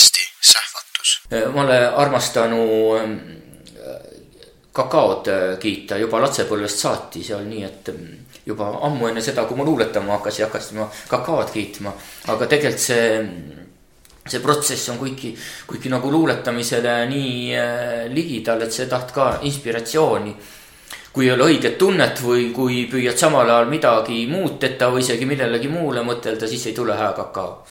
podcasti Sähvatus. ma olen armastanud ähm, kakaod äh, kiita juba lapsepõlvest saati seal nii, et ähm, juba ammu enne seda, kui ma luuletama hakkasin, hakkasin ma kakaod kiitma. aga tegelikult see, see protsess on kuigi, kuigi nagu luuletamisele nii äh, ligidal, et see taht ka inspiratsiooni kui ei ole õiget tunnet või kui püüad samal ajal midagi muud teha või isegi millelegi muule mõtelda, siis ei tule hea kakao.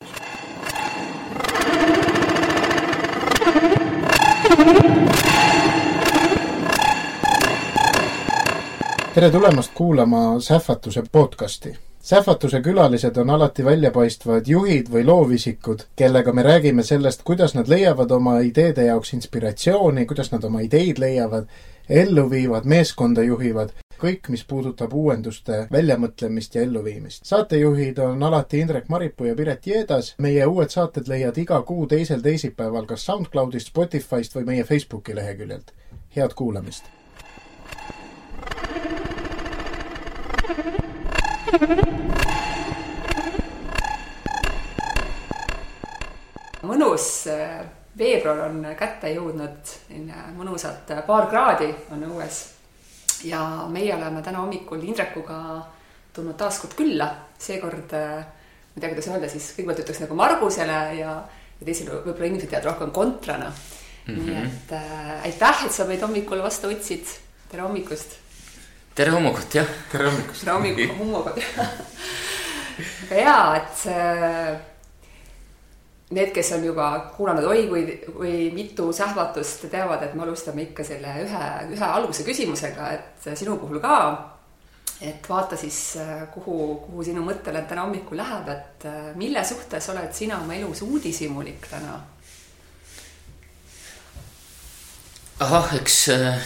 Tere tulemast kuulama Sähvatuse podcasti. sähvatuse külalised on alati väljapaistvad juhid või loovisikud, kellega me räägime sellest, kuidas nad leiavad oma ideede jaoks inspiratsiooni, kuidas nad oma ideid leiavad, ellu viivad, meeskonda juhivad, kõik, mis puudutab uuenduste väljamõtlemist ja elluviimist. saatejuhid on alati Indrek Maripuu ja Piret Jeedas. meie uued saated leiad iga kuu teisel teisipäeval kas SoundCloudist, Spotify'st või meie Facebooki leheküljelt. head kuulamist! mõnus äh, veebruar on kätte jõudnud, selline mõnusad äh, paar kraadi on õues. Ja meie oleme täna hommikul Indrekuga tulnud taas kord külla, seekord äh, ma ei tea, kuidas öelda siis, kõigepealt ütleks nagu Margusele ja, ja teisele võib-olla inimesed teavad rohkem kontrana mm. -hmm. nii et äh, aitäh, et sa meid hommikul vastu võtsid. tere hommikust tere hommikut, jah. tere hommikust. tere hommikut, hommikut aga jaa, et äh, need, kes on juba kuulanud oi kui, kui mitu sähvatust, teavad, et me alustame ikka selle ühe, ühe alguse küsimusega, et sinu puhul ka. et vaata siis, kuhu, kuhu sinu mõttelend täna hommikul läheb, et mille suhtes oled sina oma elus uudishimulik täna? ahah, eks äh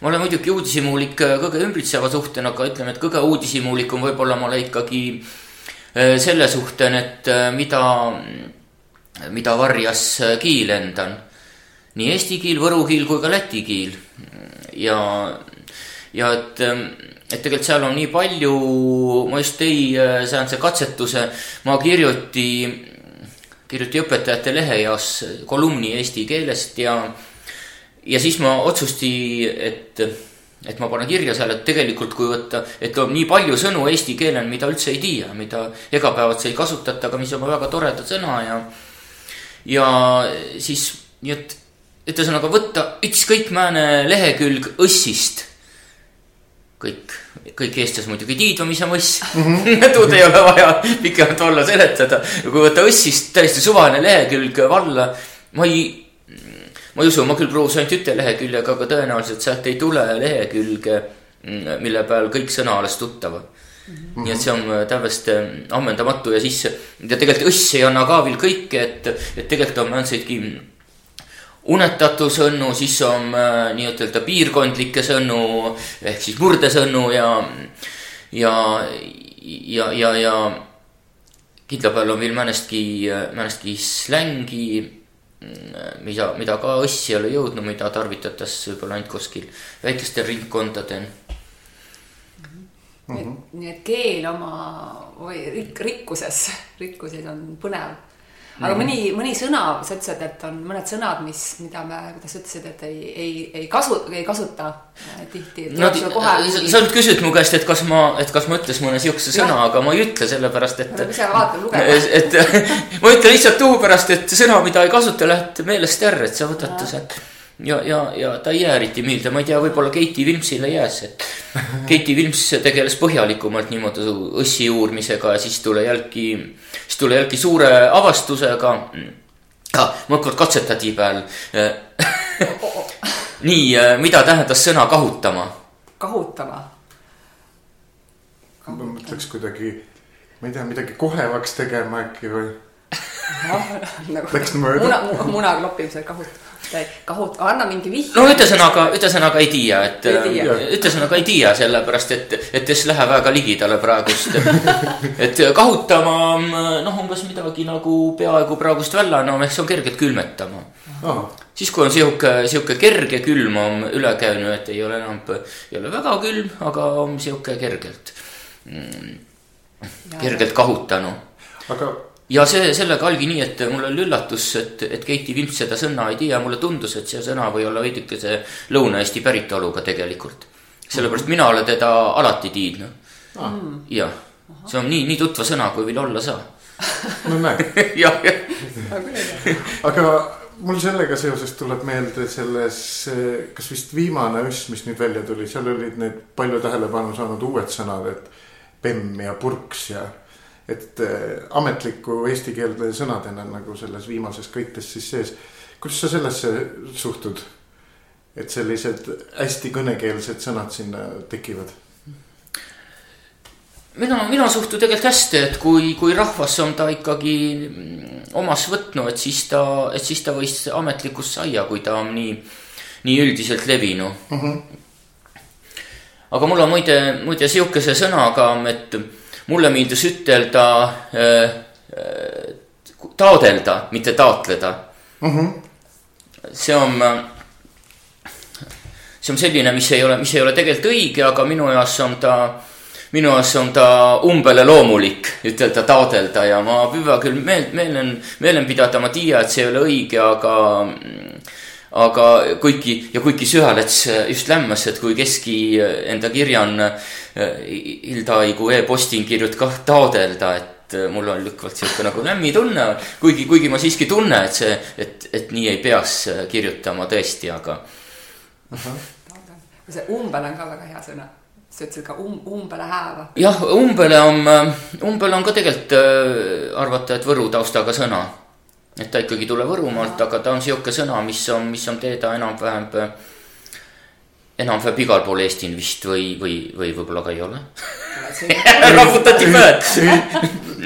ma olen muidugi uudishimulik äh, kõige ümbritseva suhtena, aga ütleme, et kõige uudishimulikum võib-olla ma olen ikkagi äh, selle suhten, et mida, mida varjas kiil endan. nii eesti kiil, võru kiil kui ka läti kiil. ja, ja et, et tegelikult seal on nii palju, ma just ei saanud see katsetuse, ma kirjuti, kirjuti õpetajate leheeas kolumni eesti keelest ja ja siis ma otsusti, et, et ma panen kirja seal, et tegelikult kui võtta, et on nii palju sõnu eesti keelel, mida üldse ei tea, mida igapäevaselt ei kasutata, aga mis on väga toreda sõna ja. Ja siis, nii et, et ühesõnaga võtta ükskõikmääne lehekülg õssist. kõik, kõik eestlased muidugi tiidva, mis on õss mm. -hmm. tuud ei ole vaja pikemalt valla seletada. kui võtta õssist täiesti suvaline lehekülg valla, ma ei ma ei usu, ma küll proovisin ainult ühte leheküljega, aga tõenäoliselt sealt ei tule lehekülge, mm, mille peal kõik sõna oleks tuttavad mm. -hmm. nii et see on äh, täiesti äh, ammendamatu ja siis, ja tegelikult õss ei anna ka veel kõike, et, et tegelikult on mõndasidki unetatusõnnu, siis on äh, nii-ütelda piirkondlikke sõnu ehk siis murdesõnu ja, ja, ja, ja, ja kindla peal on veel mõnestki, mõnestki slängi mida, mida ka õssi ei ole jõudnud, mida tarvitatakse võib-olla ainult kuskil väikestel ringkondadel mm. -hmm. nii et keel oma või rik-, rikkuses, rikkuses on põnev aga mm -hmm. mõni, mõni sõna, sa ütlesid, et on mõned sõnad, mis, mida me, kuidas sa ütlesid, et ei, ei, ei kasu, ei kasuta äh, tihti. no kohe... sa, sa nüüd küsid mu käest, et kas ma, et kas ma ütlesin mõne sihukese sõna, aga ma ei ütle sellepärast, et. ise vaata, luge. et ma ütlen lihtsalt tuu pärast, et sõna, mida ei kasuta, läheb meelest ära, et sa võtad ta sealt ja, ja, ja ta ei jää eriti meelde, ma ei tea, võib-olla Keiti Vilmsile jääs, et Keiti Vilms tegeles põhjalikumalt niimoodi õssi uurimisega ja siis tuli jälgi, siis tuli jälgi suure avastusega ah,. mõnikord katsetati peal nii, mida tähendas sõna kahutama? kahutama? ma mõtleks kuidagi, ma ei tea, midagi kohevaks tegema äkki või nagu Läks mööda. muna, muna kloppimisel kahut-, kahut-, anna mingi vihje. no ühesõnaga, ühesõnaga ei tea, et ühesõnaga ei tea, sellepärast et, et kes läheb väga ligidale praegust. et kahutama, noh, umbes midagi nagu peaaegu praegust vällana, ehk see on kergelt külmetama oh.. siis, kui on sihuke, sihuke kerge külm on üle käinud, et ei ole enam, ei ole väga külm, aga on sihuke kergelt, kergelt kahutanud. aga ja see, sellega oligi nii, et mul oli üllatus, et, et Keiti Vimps seda sõna ei tea, mulle tundus, et see sõna või olla veidikese Lõuna-Eesti päritoluga tegelikult. sellepärast mina olen teda alati tiidnud ah.. jah, see on nii, nii tutva sõna, kui veel olla saab. no näed. jah, jah. aga mul sellega seoses tuleb meelde selles, kas vist viimane öss, mis nüüd välja tuli, seal olid need palju tähelepanu saanud uued sõnad, et pemm ja purks ja et äh, ametliku eesti keelde sõnadena nagu selles viimases köites siis sees. kuidas sa sellesse suhtud? et sellised hästi kõnekeelsed sõnad sinna tekivad? mina, mina suhtun tegelikult hästi, et kui, kui rahvas on ta ikkagi omas võtnud, et siis ta, et siis ta võis ametlikuks saia, kui ta on nii, nii üldiselt levinu uh. Mhm. -huh. aga mul on muide, muide sihukese sõna ka, et mulle meeldis ütelda äh, äh, taodelda, mitte taotleda. Mhm. -huh. see on, see on selline, mis ei ole, mis ei ole tegelikult õige, aga minu jaoks on ta, minu jaoks on ta umbele loomulik ütelda taodelda ja ma püüan küll meel, meelen, meelen pidada, ma tean, et see ei ole õige, aga aga kuigi ja kuigi Sühalets just lämmas, et kui Keski enda kirja on Hildaigu e-posting kirjutab kah taodelda, et mul on lükkavalt sihuke nagu lämmi tunne, kuigi, kuigi ma siiski tunne, et see, et, et nii ei peaks kirjutama tõesti, aga. see umbel on ka väga hea sõna sa ütlesid ka um-, umbele hääva. jah, umbele on, umbele on ka tegelikult äh, arvata, et võru taustaga sõna et ta ikkagi ei tule Võrumaalt, aga ta on sihuke sõna, mis on, mis on teada enam-vähem, enam-vähem igal pool Eestil vist või, või, või võib-olla ka ei ole raputati pead.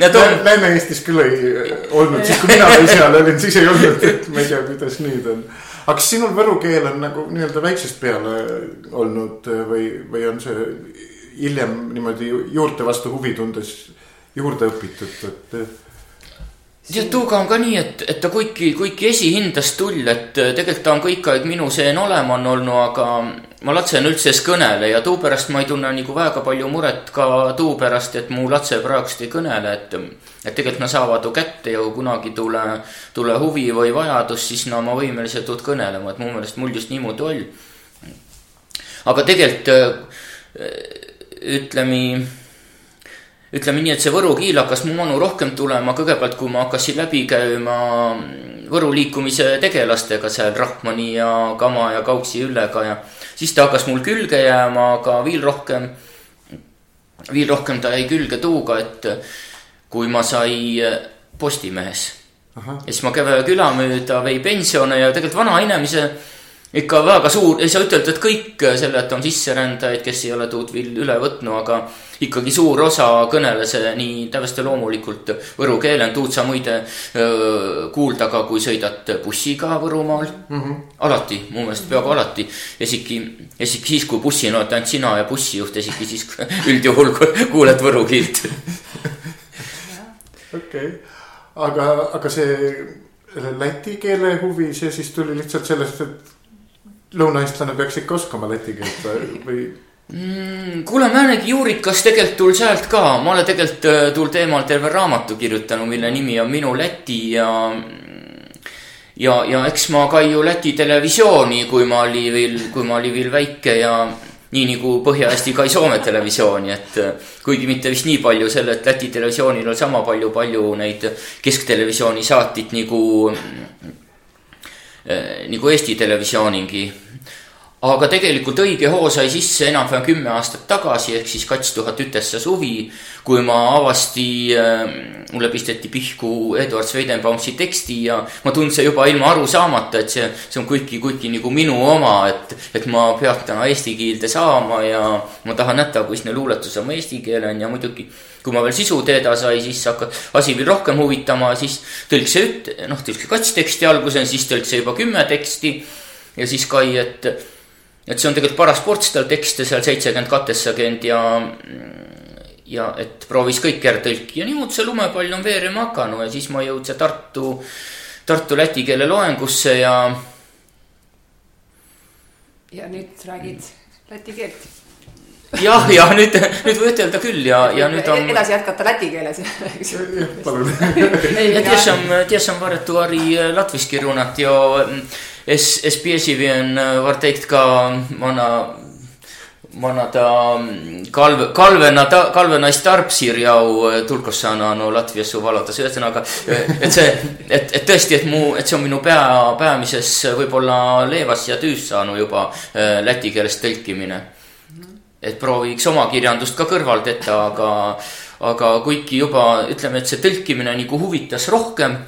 Lääne-Eestis küll ei olnud, siis kui mina seal olin, siis ei olnud, et ma ei tea, kuidas nüüd on. aga kas sinul võru keel on nagu nii-öelda väiksest peale olnud või, või on see hiljem niimoodi juurte vastu huvi tundes juurde õpitud, et? Tead, Tuuga on ka nii, et, et ta kuigi, kuigi esihindast tuli, et äh, tegelikult ta on kõik aeg minu seen olema on olnud, aga ma latsen üldse kõnele ja tuu pärast ma ei tunne nagu väga palju muret ka tuu pärast, et mu latse praegust ei kõnele, et. et tegelikult nad saavad ju kätte ja kui kunagi tule, tule huvi või vajadus, siis no ma võimelised tuud kõnelema, et mu meelest mul just niimoodi oli. aga tegelikult äh, ütleme ütleme nii, et see Võru kiil hakkas mu manu rohkem tulema kõigepealt, kui ma hakkasin läbi käima Võru liikumise tegelastega seal Rahmani ja Kama ja Kauksi Üllega ja siis ta hakkas mul külge jääma, aga veel rohkem, veel rohkem ta jäi külge tuuga, et kui ma sai Postimehes. ja siis ma käve küla mööda vei pensione ja tegelikult vana inimese ikka väga suur, ei saa ütelda, et kõik selle, et on sisserändajaid, kes ei ole tuud veel üle võtnud, aga ikkagi suur osa kõneles nii täiesti loomulikult võru keelen, tuud sa muide öö, kuulda ka, kui sõidad bussiga Võrumaal mm. -hmm. alati, mu meelest peaaegu alati. isegi, isegi siis, kui bussil oled ainult sina ja bussijuht, isegi siis üldjuhul kuuled võru keelt. okei, aga, aga see läti keele huvi, see siis tuli lihtsalt sellest, et lõunaeestlane peaks ikka oskama läti keelt või mm,? kuule, Määnegi juurikas tegelikult tul sealt ka, ma olen tegelikult äh, tul teemal terve raamatu kirjutanud, mille nimi on Minu Läti ja. ja, ja eks ma kaiu Läti televisiooni, kui ma oli veel, kui ma oli veel väike ja nii nagu Põhja-Eesti kai Soome televisiooni, et äh, kuigi mitte vist nii palju selle, et Läti televisioonil on sama palju, palju neid kesktelevisiooni saateid nagu nagu Eesti Televisiooningi. Aga tegelikult õige hoo sai sisse enam-vähem kümme aastat tagasi, ehk siis kaks tuhat ütessa suvi, kui ma avasti äh,, mulle pisteti pihku Eduard Sveidenbaumsi teksti ja ma tundsin juba ilma aru saamata, et see, see on kuigi, kuigi nagu minu oma, et, et ma peaks täna eesti keelde saama ja ma tahan näha, kus ne luuletus oma eesti keel on ja muidugi kui ma veel sisu teada sai, siis hakkas asi veel rohkem huvitama, siis tõlkis see üt-, noh, tõlkis kats teksti alguses, siis tõlkis juba kümme teksti. ja siis Kai, et, et see on tegelikult paras ports tal tekste seal seitsekümmend, kaheksakümmend ja. ja et proovis kõik ära tõlkida ja niimoodi see lumepall on veerema hakanud ja siis ma jõudsin Tartu, Tartu läti keele loengusse ja. ja nüüd räägid läti keelt jah, ja nüüd, nüüd võib ütelda küll ja, ja nüüd on. edasi jätkata läti keeles, palun. ja ties sam, ties sam varetu Ari latviski runat ja es, es piesivien var teikt ka vana vana ta Kalve, Kalvena, Kalvenais Tarpsir jau tulkossana no Latvias valatas, ühesõnaga. et see, et, et tõesti, et mu, et see on minu pea, peamises võib-olla leevas ja tüüs saanud juba läti keelest tõlkimine et prooviks oma kirjandust ka kõrvalt ette, aga, aga kuigi juba ütleme, et see tõlkimine nagu huvitas rohkem.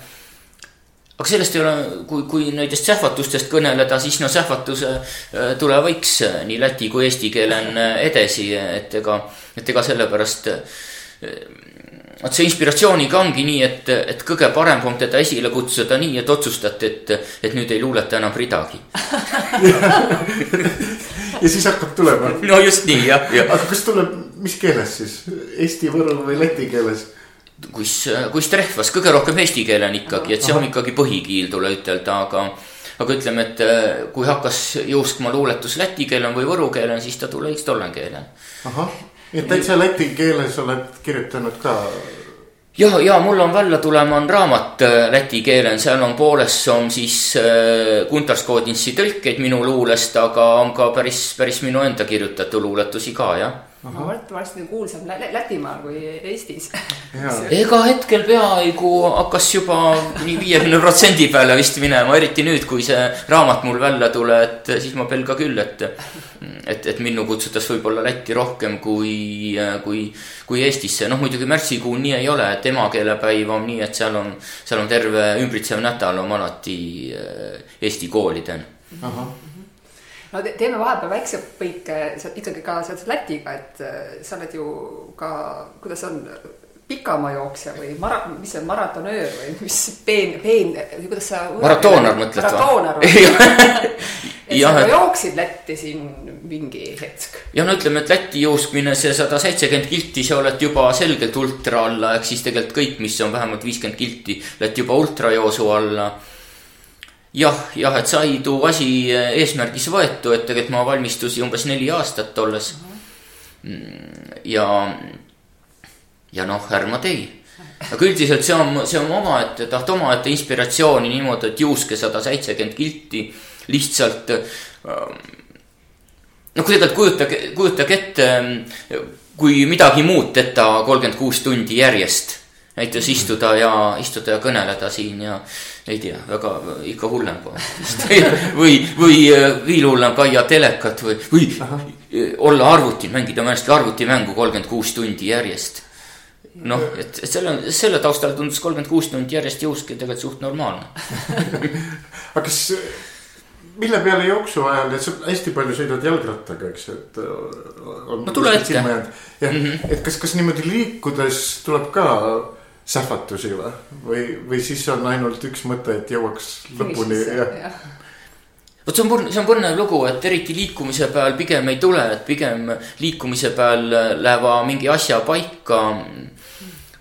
Aga sellest ei ole, kui, kui nendest sähvatustest kõneleda, siis no sähvatuse äh, tule võiks nii läti kui eesti keelen edasi, et ega, et ega sellepärast vot see inspiratsiooniga ongi nii, et, et kõige parem on teda esile kutsuda nii, et otsustate, et, et nüüd ei luuleta enam ridagi ja siis hakkab tulema. no just nii jah, jah. aga kas tuleb, mis keeles siis, eesti, võru või läti keeles? Kus, kus trehvas, kõige rohkem eesti keelen ikkagi, et see on ikkagi põhikiil, tule ütelda, aga aga ütleme, et kui hakkas jooskma luuletus läti keelen või võru keelen, siis ta tuleks tolle keelen. ahah et täitsa läti keeles oled kirjutanud ka? ja, ja mul on välja tulema on raamat äh, läti keelen, seal on poolest on siis äh, Gunter Skodinsi tõlkeid minu luulest, aga on ka päris, päris minu enda kirjutatud luuletusi ka jah varsti kuulsam Lätimaal kui Eestis. ega hetkel peaaegu hakkas juba nii viiekümne protsendi peale vist minema, eriti nüüd, kui see raamat mul välja tule, et siis ma pelga küll, et. et, et minnu kutsutas võib-olla Lätti rohkem kui, kui, kui Eestisse, noh muidugi märtsikuu nii ei ole, et emakeelepäiv on nii, et seal on, seal on terve ümbritsev nädal on alati eh, Eesti koolidel. ahah no teeme vahepeal väikse põike ikkagi ka seoses Lätiga, et äh, sa oled ju ka, kuidas on, pikamajooksja või mara-, mis see on, maratonöör või mis peen, peen, kuidas sa. maratoonar mõtled või? maratoonar et ja, sa jooksid Lätti siin mingi hetk. ja no ütleme, et Lätti jooksmine, see sada seitsekümmend kilti, sa oled juba selgelt ultra alla, ehk siis tegelikult kõik, mis on vähemalt viiskümmend kilti, lähed juba ultrajoosu alla jah, jah, et sai too asi eh, eesmärgis võetu, et tegelikult ma valmistusin umbes neli aastat olles. Mm, ja, ja noh, ärma tei. aga üldiselt see on, see on omaette, taht omaette inspiratsiooni niimoodi, et juuske sada seitsekümmend kilti lihtsalt. noh, tegelikult kujutage, kujutage ette, kui midagi muud teha kolmkümmend kuus tundi järjest näiteks istuda ja, istuda ja kõneleda siin ja ei tea, väga ikka hullem või, või veel hullem käia telekat või, või Aha. olla arvutil, mängida mõnestki arvutimängu kolmkümmend kuus tundi järjest. noh, et, et selle, selle taustal tundus kolmkümmend kuus tundi järjest juuski tegelikult suht normaalne aga kas, mille peale jooksu ajal, et sa hästi palju sõidad jalgrattaga, eks, et. no tule ette. jah, mhm. et kas, kas niimoodi liikudes tuleb ka sähvatusi või, või, või siis on ainult üks mõte, et jõuaks lõpuni ja, vot see on, see on põnev lugu, et eriti liikumise peal pigem ei tule, et pigem liikumise peal läheva mingi asja paika.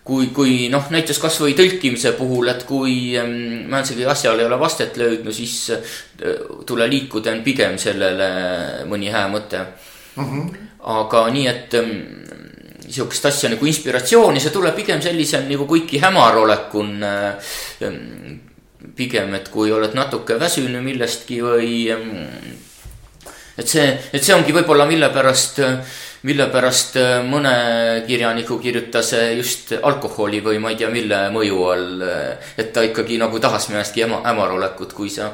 kui, kui noh, näiteks kasvõi tõlkimise puhul, et kui mõnesagi asjal ei ole vastet löödnud, siis äh, tule liikuda on pigem sellele mõni hää mõte mm. -hmm. aga nii, et sihukest asja nagu inspiratsiooni, see tuleb pigem sellisel nagu kuigi hämar olek on äh, pigem, et kui oled natuke väsinud millestki või. Ähm, et see, et see ongi võib-olla mille pärast, mille pärast äh, mõne kirjaniku kirjutas just alkoholi või ma ei tea, mille mõju all. et ta ikkagi nagu tahas millestki hämarolekut, kui sa.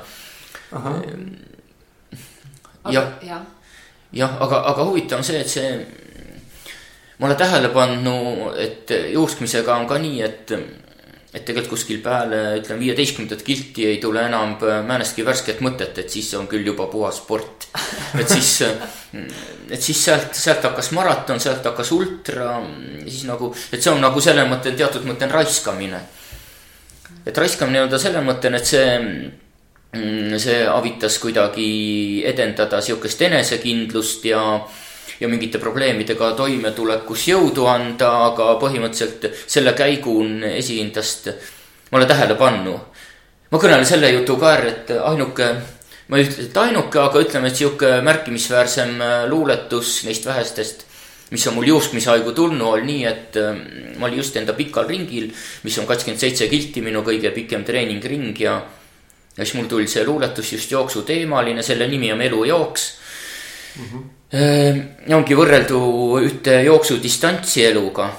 jah, jah, aga, aga huvitav on see, et see ma olen tähele pannud, et juuskmisega on ka nii, et, et tegelikult kuskil peale, ütleme, viieteistkümnendat kilti ei tule enam määnestki värsket mõtet, et siis on küll juba puhas sport. et siis, et siis sealt, sealt hakkas maraton, sealt hakkas ultra, siis nagu, et see on nagu selle mõtte, teatud mõte on raiskamine. et raiskamine on ta selle mõtte, et see see avitas kuidagi edendada sihukest enesekindlust ja ja mingite probleemidega toimetulekus jõudu anda, aga põhimõtteliselt selle käigu on esindast, ma olen tähele pannud. ma kõnelen selle jutu ka ära, et ainuke, ma ei ütle, et ainuke, aga ütleme, et sihuke märkimisväärsem luuletus neist vähestest mis on mul juuskmishaigu tulnu all nii, et äh, ma olin just enda pikal ringil, mis on kakskümmend seitse kilti, minu kõige pikem treeningring ja. ja siis mul tuli see luuletus just jooksuteemaline, selle nimi on Elujooks mm. -hmm. ongi võrreldu ühte jooksudistantsi eluga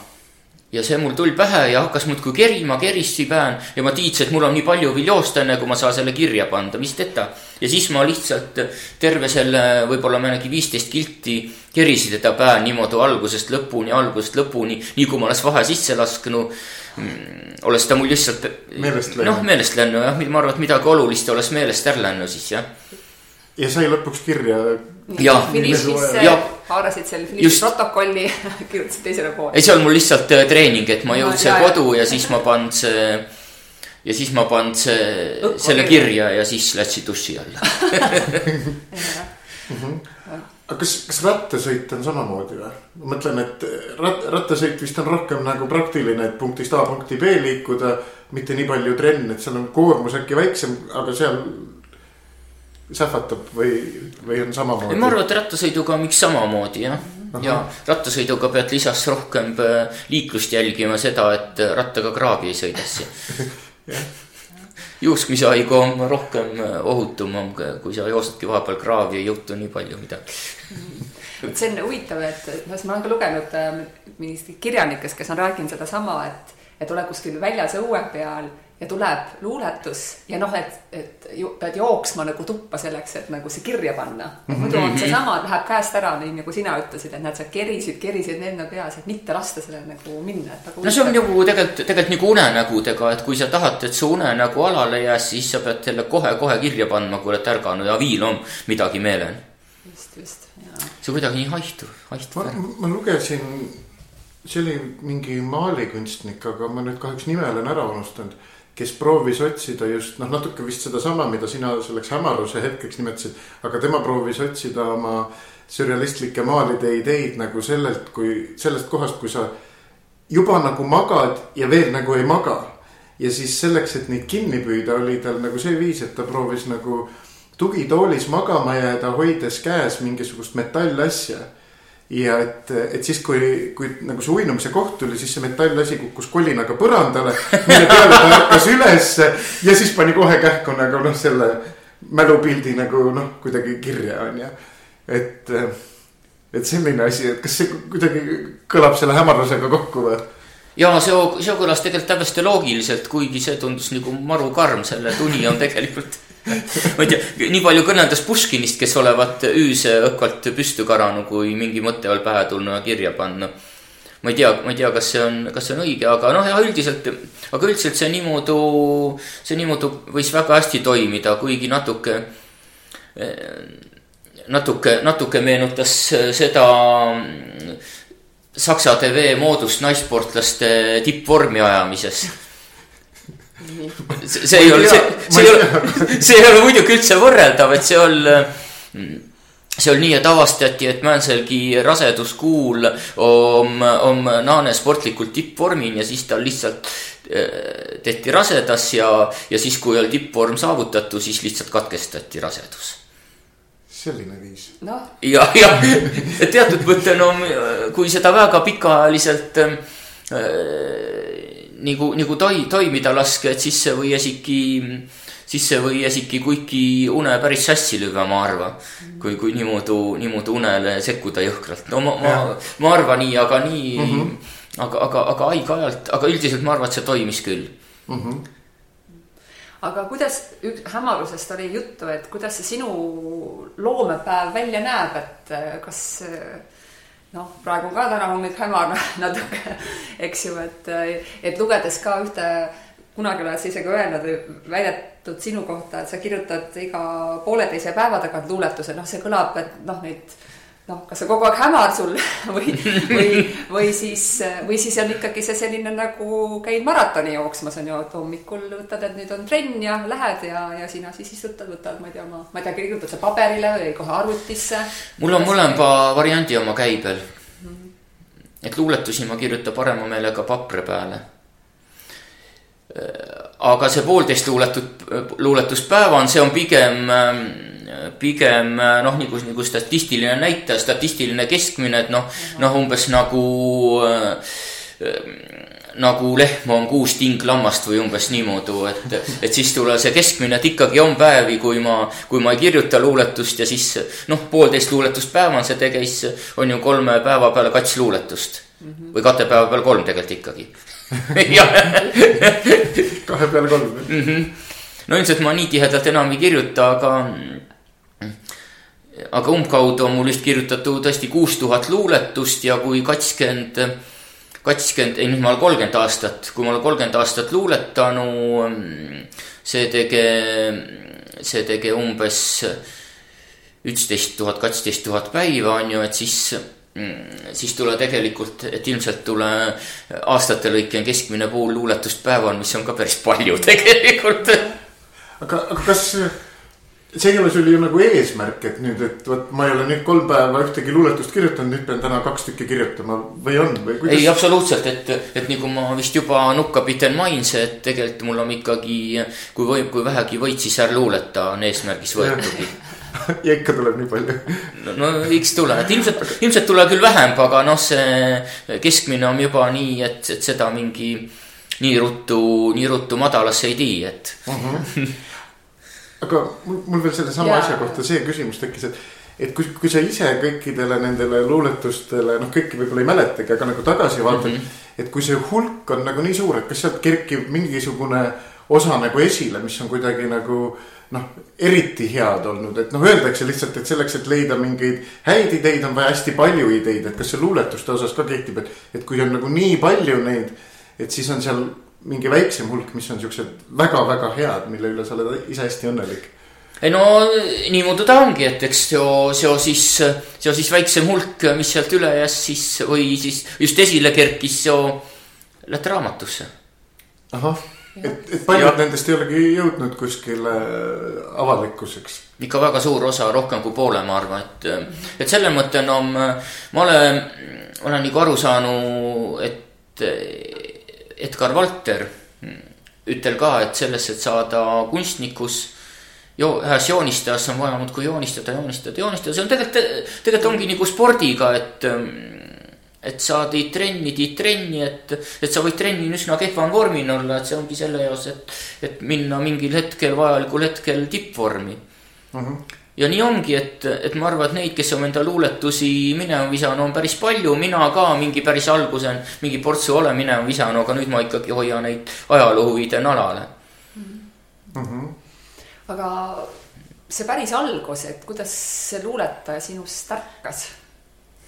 ja see mul tuli pähe ja hakkas muudkui kerima, kerissi pään ja ma tiitsin, et mul on nii palju veel joosta, enne kui ma saan selle kirja panda, mis teda. ja siis ma lihtsalt terve selle võib-olla mõnegi viisteist kilti kerisin teda pään niimoodi algusest lõpuni, algusest lõpuni, nii kui ma oleks vahe sisse lasknud mm,. oleks ta mul lihtsalt. meelest läinud. noh, meelest läinud jah, ma arvan, et midagi olulist oleks meelest ära läinud siis jah. ja sai lõpuks kirja jah, haarasid seal finiši protokolli kirjutasid teisele poole. ei, see on mul lihtsalt äh, treening, et ma jõudsin no, kodu ja siis ma panin see ja siis ma panin see, selle kirja. ja siis läksin duši alla. Aga kas, kas rattasõit on samamoodi või? ma mõtlen, et rat-, rattasõit vist on rohkem nagu praktiline, et punktist A punkti B liikuda, mitte nii palju trenn, et seal on koormus äkki väiksem, aga seal sähvatab või, või on samamoodi? ma arvan, et rattasõiduga on miks samamoodi jah. ja ratasõiduga pead lisaks rohkem äh, liiklust jälgima seda, et rattaga kraavi ei sõidaks juuskmishaigu on rohkem äh, ohutum, kui sa joosedki vahepeal kraavi, ei juhtu nii palju midagi vot see on huvitav, et noh, ma olen ka lugenud äh, mingist kirjanikest, kes on rääkinud sedasama, et, et ole kuskil väljas õue peal ja tuleb luuletus ja noh, et, et ju, pead jooksma nagu tuppa selleks, et nagu see kirja panna. -hmm. muidu on seesama, läheb käest ära, nii nagu sina ütlesid, et näed, sa kerisid, kerisid enda peas, et mitte lasta sellel nagu minna. Nagu no see on nagu tegelikult, tegelikult nagu unenägudega, et kui sa tahad, et su unenägu alale jääs, siis sa pead selle kohe-kohe kirja panema, kui oled ärganud ja viil on midagi meelel. just, just, jaa. see kuidagi nii haihtuv, haihtuv. ma, ma lugesin, see oli mingi maalikunstnik, aga ma nüüd kahjuks nime olen ära unustanud kes proovis otsida just noh, natuke vist sedasama, mida sina selleks hämaruse hetkeks nimetasid, aga tema proovis otsida oma sürrealistlike maalide ideid nagu sellelt, kui sellest kohast, kui sa juba nagu magad ja veel nagu ei maga. ja siis selleks, et neid kinni püüda, oli tal nagu see viis, et ta proovis nagu tugitoolis magama jääda, hoides käes mingisugust metallasja ja et, et siis, kui, kui nagu see uinumise koht tuli, siis see metallasi kukkus kolinaga põrandale. mille peale ta ärkas ülesse ja siis pani kohe kähku nagu noh, selle mälupildi nagu noh, kuidagi kirja on ju. et, et selline asi, et kas see kuidagi kõlab selle hämarusega kokku või? ja see, see kõlas tegelikult täiesti loogiliselt, kuigi see tundus nagu maru karm, selle tuni on tegelikult ma ei tea, nii palju kõneldas Puškinist, kes olevat ööse õhkvalt püstu karanud, kui mingi mõte veel pähe tulnud ja kirja panna. ma ei tea, ma ei tea, kas see on, kas see on õige, aga noh, jah, üldiselt, aga üldiselt see niimoodi, see niimoodi võis väga hästi toimida, kuigi natuke, natuke, natuke meenutas seda Saksa TV moodust naissportlaste tippvormi ajamises see, see ei ole, see, see ei ole, see ei ole muidugi üldse võrreldav, et see on see oli nii, et avastati, et Manselgi raseduskuul on, on naane sportlikult tippvormin ja siis tal lihtsalt eh, tehti rasedas ja, ja siis, kui oli tippvorm saavutatud, siis lihtsalt katkestati rasedus. selline viis. noh. ja, ja teatud mõte, no kui seda väga pikaajaliselt äh, nagu, nagu toi-, toimida laske, et siis see või isegi, siis see või isegi kuigi une päris sassi lüüa, ma arvan. kui, kui niimoodi, niimoodi unele sekkuda jõhkralt, no ma, ma, ma arvan nii, aga nii mm, -hmm. aga, aga, aga aeg-ajalt, aga üldiselt ma arvan, et see toimis küll mm. -hmm aga kuidas, hämarusest oli juttu, et kuidas see sinu loomepäev välja näeb, et kas noh, praegu ka täna hommik hämar natuke, eks ju, et, et lugedes ka ühte, kunagi oled sa isegi öelnud väidetud sinu kohta, et sa kirjutad iga pooleteise päeva tagant luuletuse, noh, see kõlab, et noh, neid noh, kas see kogu aeg hämar sul või, või, või siis, või siis on ikkagi see selline nagu käid maratoni jooksmas on ju, et hommikul võtad, et nüüd on trenn ja lähed ja, ja sina siis istutad, võtad, ma ei tea, ma, ma ei tea, kirjutad sa paberile või kohe arvutisse. mul on mõlema variandi oma käibel mm. -hmm. et luuletusi ma kirjutan parema meelega papri peale aga see poolteist luuletut, luuletuspäeva on, see on pigem, pigem noh, nagu, nagu statistiline näitaja, statistiline keskmine, et noh, noh umbes nagu äh, nagu lehm on kuus tinglammast või umbes niimoodi, et, et siis tuleb see keskmine, et ikkagi on päevi, kui ma, kui ma ei kirjuta luuletust ja siis noh, poolteist luuletust päevas ja tege, siis on ju kolme päeva peale kats luuletust mm. -hmm. või kahe päeva peale kolm tegelikult ikkagi kahe peale kolm mm. -hmm. no ilmselt ma nii tihedalt enam ei kirjuta, aga aga umbkaudu on mul vist kirjutatud tõesti kuus tuhat luuletust ja kui kakskümmend kakskümmend, ei nüüd ma olen kolmkümmend aastat, kui ma olen kolmkümmend aastat luuletanud, see tege, see tege umbes üksteist tuhat, kaksteist tuhat päeva on ju, et siis siis tule tegelikult, et ilmselt tule aastate lõike keskmine pool luuletust päeval, mis on ka päris palju tegelikult. aga, aga kas see ei ole sul ju nagu eesmärk, et nüüd, et vot ma ei ole nüüd kolm päeva ühtegi luuletust kirjutanud, nüüd pean täna kaks tükki kirjutama või on või kuidas? ei, absoluutselt, et, et nagu ma vist juba nukkapiten mainisin, et tegelikult mul on ikkagi, kui võib, kui vähegi võid, siis ära luuleta on eesmärgis võetudki ja ikka tuleb nii palju no, no võiks tulla, et ilmselt, ilmselt tuleb küll vähem, aga noh, see keskmine on juba nii, et, et seda mingi nii ruttu, nii ruttu madalasse ei tee, et uh. -huh aga mul, mul veel sellesama asja kohta see küsimus tekkis, et, et kui, kui sa ise kõikidele nendele luuletustele, noh, kõiki võib-olla ei mäletagi, aga nagu tagasi vaatad mm. -hmm. et kui see hulk on nagu nii suur, et kas sealt kerkib mingisugune osa nagu esile, mis on kuidagi nagu noh, eriti head olnud, et noh, öeldakse lihtsalt, et selleks, et leida mingeid häid ideid, on vaja hästi palju ideid, et kas see luuletuste osas ka kehtib, et, et kui on nagu nii palju neid, et siis on seal mingi väiksem hulk, mis on siuksed väga-väga head, mille üle sa oled ise hästi õnnelik ei no niimoodi ta ongi, et eks seo, seo siis, seo siis väiksem hulk, mis sealt üle jääs siis või siis just esile kerkis, seo lähete raamatusse. ahah, et, et paljud ja. nendest ei olegi jõudnud kuskile avalikkuseks. ikka väga suur osa, rohkem kui poole, ma arvan, et, et selle mõtte no ma olen, olen nagu aru saanud, et Edgar Valter ütel ka, et selles, et saada kunstnikus jo-, ühes joonistajas on vaja muudkui joonistada, joonistada, joonistada, see on tegelikult, tegelikult ongi nagu spordiga, et. et sa teed trenni, teed trenni, et, et sa võid trenni üsna kehvam vormin olla, et see ongi selle jaoks, et, et minna mingil hetkel, vajalikul hetkel tippvormi uh. Mhm. -huh ja nii ongi, et, et ma arvan, et neid, kes on enda luuletusi minema visanud, on päris palju, mina ka mingi päris alguses mingi portsu olen minema visanud, aga nüüd ma ikkagi hoian neid ajaloohuvide nalale mm. -hmm. aga see päris algus, et kuidas see luuletaja sinust ärkas?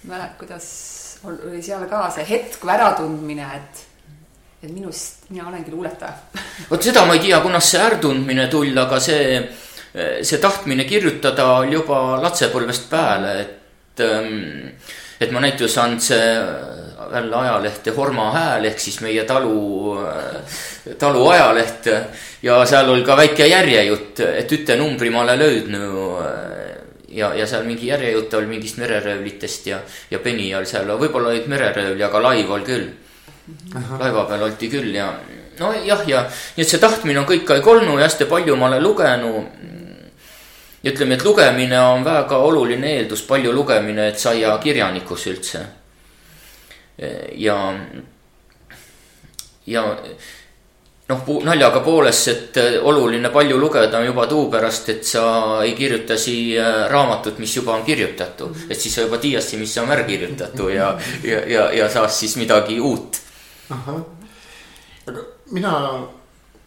mäletad, kuidas oli seal ka see hetk või äratundmine, et et minust, mina olengi luuletaja vot seda ma ei tea, kunas see äratundmine tuli, aga see see tahtmine kirjutada oli juba lapsepõlvest peale, et ähm, et ma näiteks andsin jälle ajalehte Horma Hääl ehk siis meie talu, äh, talu ajaleht. ja seal oli ka väike järjejutt, et üte numbri ma olen löödnud. Ja, ja seal mingi järjejutt oli mingist mereröövlitest ja, ja Penny oli seal, võib-olla olid mereröövli, aga laiv oli küll. laeva peal oldi küll ja nojah, ja nii et see tahtmine on kõik aeg olnud ja hästi palju ma olen lugenud ja ütleme, et lugemine on väga oluline eeldus, palju lugemine, et saia kirjanikuks üldse. ja, ja noh, naljaga poolest, et oluline palju lugeda juba tuu pärast, et sa ei kirjuta siia raamatut, mis juba on kirjutatud. et siis sa juba teadsid, mis on ära kirjutatud ja, ja, ja, ja saad siis midagi uut. ahah, aga mina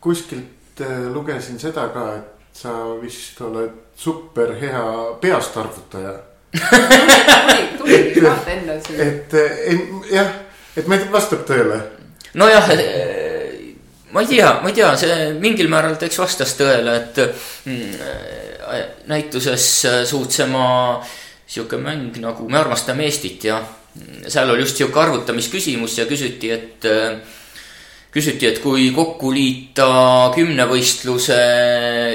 kuskilt äh, lugesin seda ka, et sa vist oled super hea peast arvutaja tuli, tuligi vaata enne siin. et jah, et ma ei tea, vastab tõele. nojah, ma ei tea, ma ei tea, see mingil määral eks vastas tõele, et mm, näituses suutsema sihuke mäng nagu Me armastame Eestit ja seal oli just sihuke arvutamisküsimus ja küsiti, et küsiti, et kui kokku liita kümnevõistluse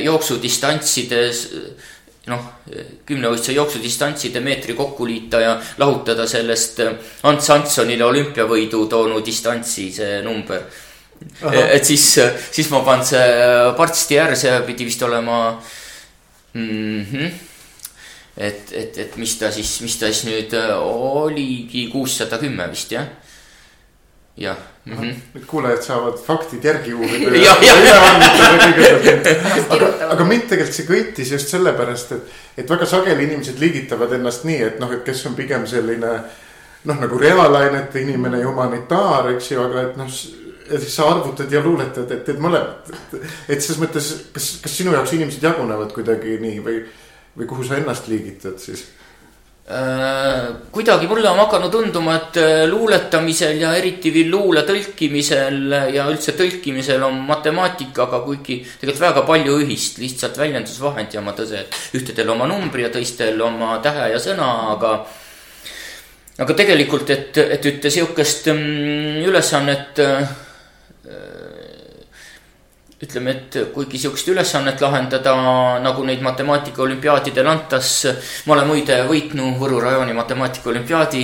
jooksudistantsides noh, kümnevõistluse jooksudistantside meetri kokku liita ja lahutada sellest Ants Hanssonile olümpiavõidu toonud distantsi, see number. et siis, siis ma panen see Parts Tier, see pidi vist olema mm. -hmm et, et, et mis ta siis, mis ta siis nüüd oligi, kuussada kümme vist jah jah. Mm -hmm.. nüüd kuulajad saavad faktid järgi uurida aga, aga mind tegelikult see köitis just sellepärast, et, et väga sageli inimesed liigitavad ennast nii, et noh, et kes on pigem selline noh, nagu reaalainete inimene ja humanitaar, eks ju, aga et noh ja siis sa arvutad ja luuletad, et teed mõlemat. et selles mõttes, kas, kas sinu jaoks inimesed jagunevad kuidagi nii või, või kuhu sa ennast liigitad siis? Äh, kuidagi mulle on hakanud tunduma, et äh, luuletamisel ja eriti veel luule tõlkimisel ja üldse tõlkimisel on matemaatikaga kuigi tegelikult väga palju ühist, lihtsalt väljendusvahend ja ma tõse, et ühtedel oma numbri ja teistel oma tähe ja sõna, aga aga tegelikult, et, et ühte sihukest mm, ülesannet äh, ütleme, et kuigi sihukest ülesannet lahendada, nagu neid matemaatika olümpiaadidel antas. ma olen muide võitnud Võru rajooni matemaatika olümpiaadi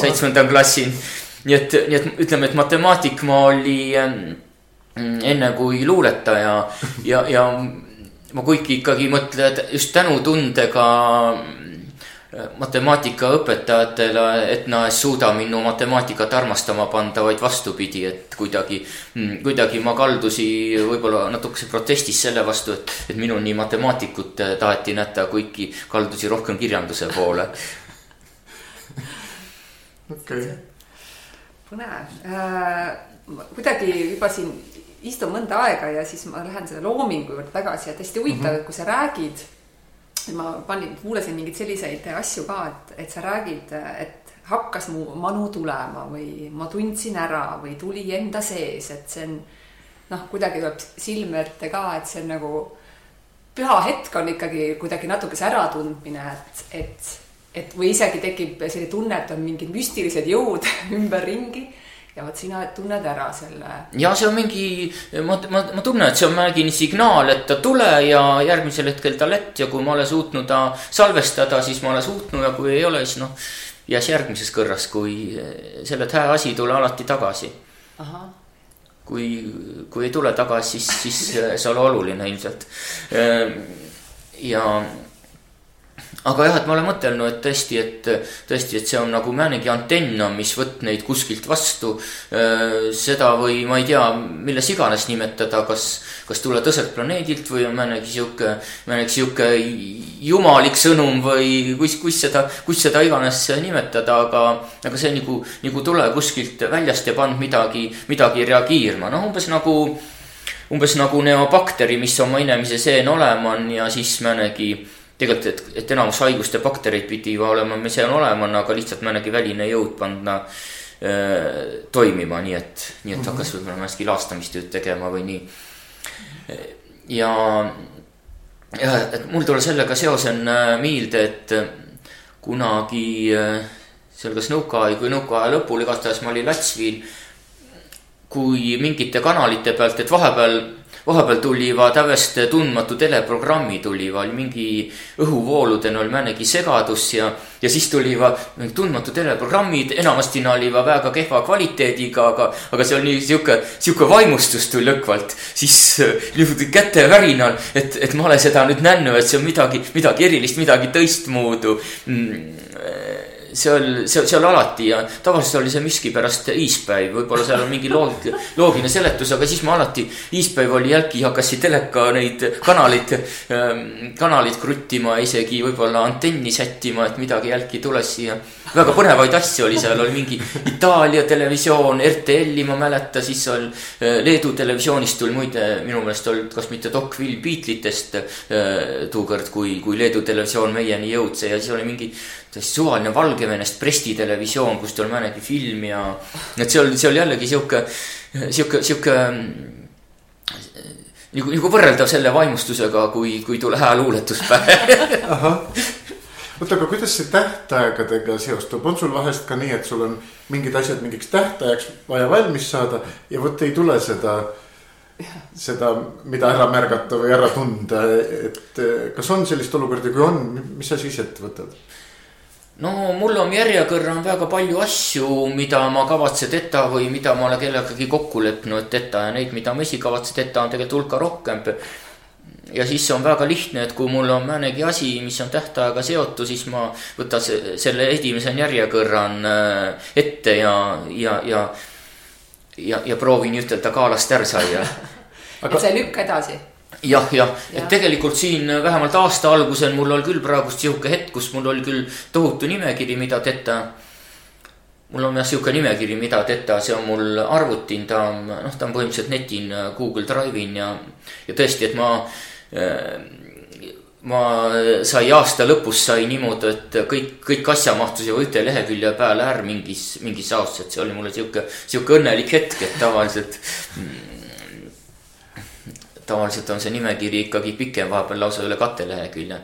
seitsmendal klassil. nii et, nii et ütleme, et matemaatik ma oli mm, enne kui luuletaja ja, ja ma kuigi ikkagi mõtlen just tänutundega matemaatikaõpetajatele, et nad ei suuda minu matemaatikat armastama panda, vaid vastupidi, et kuidagi, mm, kuidagi ma kaldusin võib-olla natukese protestis selle vastu, et, et minuni matemaatikut taheti nätta, kuigi kaldusin rohkem kirjanduse poole. okei. põnev äh,, kuidagi juba siin istun mõnda aega ja siis ma lähen selle loomingu juurde tagasi ja tõesti huvitav mm, -hmm. et kui sa räägid ma panin, kuulasin mingeid selliseid asju ka, et, et sa räägid, et hakkas mu manu tulema või ma tundsin ära või tuli enda sees, et see on noh, kuidagi tuleb silme ette ka, et see on nagu püha hetk on ikkagi kuidagi natukese äratundmine, et, et, et või isegi tekib selline tunne, et on mingid müstilised jõud ümberringi ja vot sina tunned ära selle. ja see on mingi, ma, ma, ma tunnen, et see on mingi signaal, et ta tule ja järgmisel hetkel ta lätt ja kui ma olen suutnud ta salvestada, siis ma olen suutnud ja kui ei ole, siis noh. jääs järgmises kõrras, kui selle hää asi ei tule alati tagasi. kui, kui ei tule tagasi, siis, siis see ei ole oluline ilmselt. ja aga jah, et ma olen mõtelnud, et tõesti, et tõesti, et see on nagu määnegi antenn on, mis võtt neid kuskilt vastu. seda või ma ei tea, milles iganes nimetada, kas, kas tuleb tõselt planeedilt või on määnegi sihuke, määnegi sihuke jumalik sõnum või kus, kus seda, kus seda iganes nimetada, aga, aga see nagu, nagu tule kuskilt väljast ja pannud midagi, midagi reageerima, noh, umbes nagu umbes nagu neobakteri, mis oma inemise seen olema on ja siis määnegi tegelikult, et, et enamus haiguste baktereid pidi ju olema, mis seal olema on, aga lihtsalt mõnegi väline jõud panna äh, toimima, nii et, nii et mm -hmm. hakkas võib-olla mõneski laastamistööd tegema või nii. ja, ja, et mul tuleb sellega seosena meelde, et kunagi äh, seal kas nõukaaja kui nõukaaja lõpul, igastahes ma olin Latsvil. kui mingite kanalite pealt, et vahepeal vahepeal tulivad täiesti tundmatu teleprogrammi tulivad, mingi õhuvooludena oli määnegi segadus ja, ja siis tulivad tundmatu teleprogrammid, enamasti nad olivad väga kehva kvaliteediga, aga, aga see oli sihuke, sihuke vaimustus tuli lõkvalt. siis niimoodi kätevärinal, et, et ma olen seda nüüd näinud, et see on midagi, midagi erilist, midagi teistmoodi mm seal, seal, seal alati ja tavaliselt oli see miskipärast iispäev, võib-olla seal on mingi loog-, loogiline seletus, aga siis ma alati, iispäev oli jälki, hakkasin teleka neid kanaleid, ähm, kanaleid kruttima, isegi võib-olla antenni sättima, et midagi jälki tules siia. väga põnevaid asju oli seal, oli mingi Itaalia televisioon, RTL-i ma mäleta, siis oli äh, Leedu televisioonist tuli muide minu meelest olnud, kas mitte dokfilm Beatlesitest äh, tookord, kui, kui Leedu televisioon meieni jõudis ja siis oli mingi täiesti suvaline Valgevenest Presti televisioon, kus tal mõnegi film ja. et see oli, see oli jällegi sihuke, sihuke, sihuke nagu, nagu võrreldav selle vaimustusega, kui, kui tule hea luuletuspäev oota, aga kuidas see tähtaegadega seostub, on sul vahest ka nii, et sul on mingid asjad mingiks tähtajaks vaja valmis saada ja vot ei tule seda seda, mida ära märgata või ära tunda, et kas on sellist olukorda, kui on, mis sa siis ette võtad? No mul on järjekorra on väga palju asju, mida ma kavatsen teha või mida ma olen kellegagi kokku leppinud teha ja neid, mida ma esi kavatsen teha, on tegelikult hulka rohkem. ja siis on väga lihtne, et kui mul on mõnegi asi, mis on tähtaega seotud, siis ma võtan selle esimese järjekorran äh, ette ja, ja, ja, ja, ja proovin ütelda kaalast ära saia Aga... et sa ei lükka edasi jah, jah ja., et tegelikult siin vähemalt aasta algusel mul oli küll praegust sihuke hetk, kus mul oli küll tohutu nimekiri, mida teha. mul on jah sihuke nimekiri, mida teha, see on mul arvutin, ta on, noh, ta on põhimõtteliselt netin Google Drive'in ja, ja tõesti, et ma Äh, ma sai aasta lõpus sai niimoodi, et kõik, kõik asja mahtus juba ühte lehekülje peale ära mingis, mingis aastas, et see oli mulle sihuke, sihuke õnnelik hetk, et tavaliselt. Tavaliselt on see nimekiri ikkagi pikem, vahepeal lausa üle katelehekülje.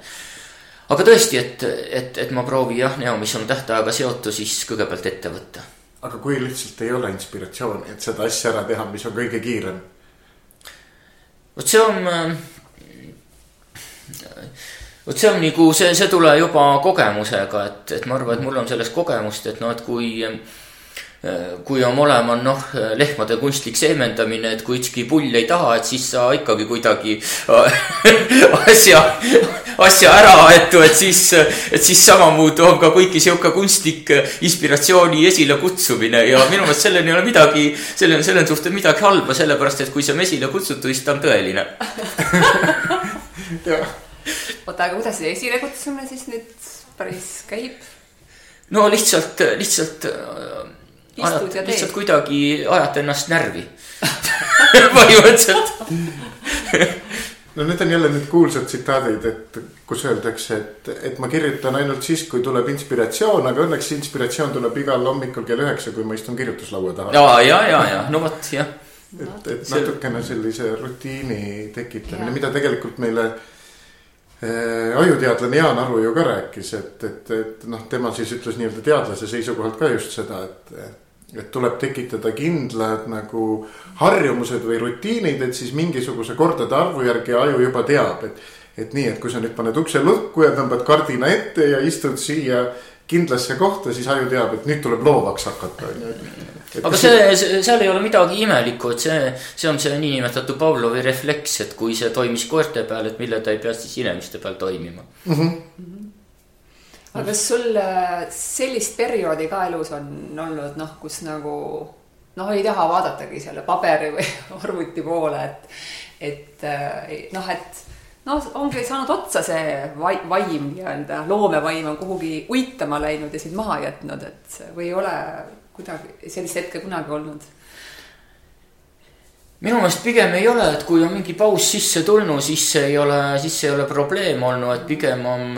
aga tõesti, et, et, et ma proovin jah, Neo, mis on tähtajaga seotud, siis kõigepealt ette võtta. aga kui lihtsalt ei ole inspiratsiooni, et seda asja ära teha, mis on kõige kiirem? vot see on vot see on nagu see, see tuleb juba kogemusega, et, et ma arvan, et mul on sellest kogemust, et noh, et kui kui on olemas noh, lehmade kunstlik seemendamine, et kui ükski pull ei taha, et siis sa ikkagi kuidagi asja, asja ära aetu, et siis, et siis samamoodi on ka kuigi sihuke kunstlik inspiratsiooni esilekutsumine ja minu meelest sellel ei ole midagi, sellel, selle suhtes midagi halba, sellepärast et kui see on esile kutsutud, siis ta on tõeline oota, aga kuidas see esilekutsumine siis nüüd päris käib? no lihtsalt, lihtsalt. Äh, ajad, lihtsalt kuidagi ajate ennast närvi põhimõtteliselt no need on jälle need kuulsad tsitaadid, et kus öeldakse, et, et ma kirjutan ainult siis, kui tuleb inspiratsioon, aga õnneks inspiratsioon tuleb igal hommikul kell üheksa, kui ma istun kirjutuslaua taha. ja, ja, ja, ja no vot jah. et, et natukene sellise rutiini tekitamine, mida tegelikult meile Äh, ajuteadlane Jaan Aru ju ka rääkis, et, et, et noh, tema siis ütles nii-öelda teadlase seisukohalt ka just seda, et. Et tuleb tekitada kindlad nagu harjumused või rutiinid, et siis mingisuguse kordade arvu järgi aju juba teab, et. et nii, et kui sa nüüd paned ukse lukku ja tõmbad kardina ette ja istud siia kindlasse kohta, siis aju teab, et nüüd tuleb loovaks hakata, on ju. aga see, see, seal ei ole midagi imelikku, et see, see on see niinimetatud Pavlovi refleks, et kui see toimis koerte peal, et mille ta ei pea siis inimeste peal toimima mm. -hmm. Aga kas sul äh, sellist perioodi ka elus on olnud noh, kus nagu noh, ei taha vaadatagi selle paberi või arvuti poole, et, et äh, noh, et noh, ongi saanud otsa see vai-, vaim nii-öelda, loomevaim on kuhugi uitama läinud ja sind maha jätnud, et või ei ole kuidagi sellist hetke kunagi olnud? minu meelest pigem ei ole, et kui on mingi paus sisse tulnud, siis ei ole, siis ei ole probleem olnud, et pigem on,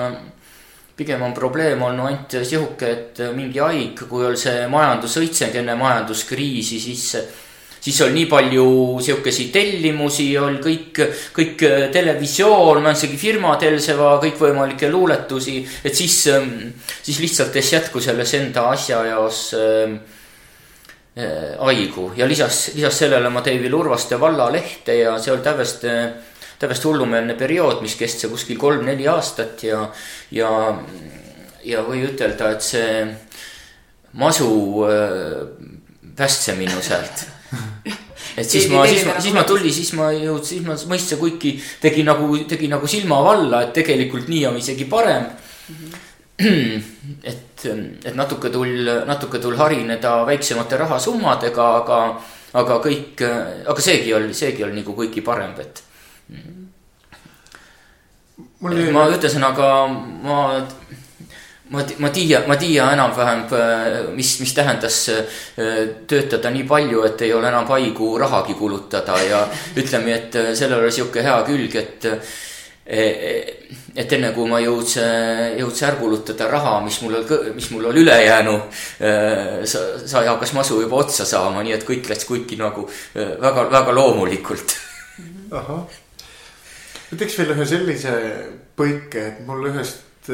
pigem on probleem olnud ainult sihuke, et mingi haig, kui oli see majandusõitseng enne majanduskriisi, siis siis oli nii palju sihukesi tellimusi, oli kõik, kõik äh, televisioon, isegi firmad Elseva kõikvõimalikke luuletusi, et siis, ähm, siis lihtsalt ei jätku selles enda asja jaos äh, äh, haigu. Ja lisas, lisas sellele ma David Urvaste vallalehte ja see oli täiesti, täiesti hullumeelne periood, mis kestis kuskil kolm-neli aastat ja, ja, ja või ütelda, et see masu äh, päästse minu sealt et siis ma, siis ma, siis ma tulin, siis ma jõudsin, siis ma mõistsin, kuigi tegi nagu, tegi nagu silma valla, et tegelikult nii on isegi parem mm. -hmm. et, et natuke tul, natuke tul harineda väiksemate rahasummadega, aga, aga kõik, aga seegi oli, seegi oli nagu kuigi parem, et. Ma ütlesin, aga ma ma, ma tiia, ma tiia enam-vähem, äh, mis, mis tähendas äh, töötada nii palju, et ei ole enam haigu rahagi kulutada ja ütleme, et äh, sellel oli sihuke hea külg, et et enne kui ma jõudsin, jõudsin ära kulutada raha, mis mul, mis mul oli ülejäänu, sai hakkas masu juba otsa saama, nii et kõik läks kuiki nagu väga, väga loomulikult. ahah, ma teeks veel ühe sellise põike, et mul ühest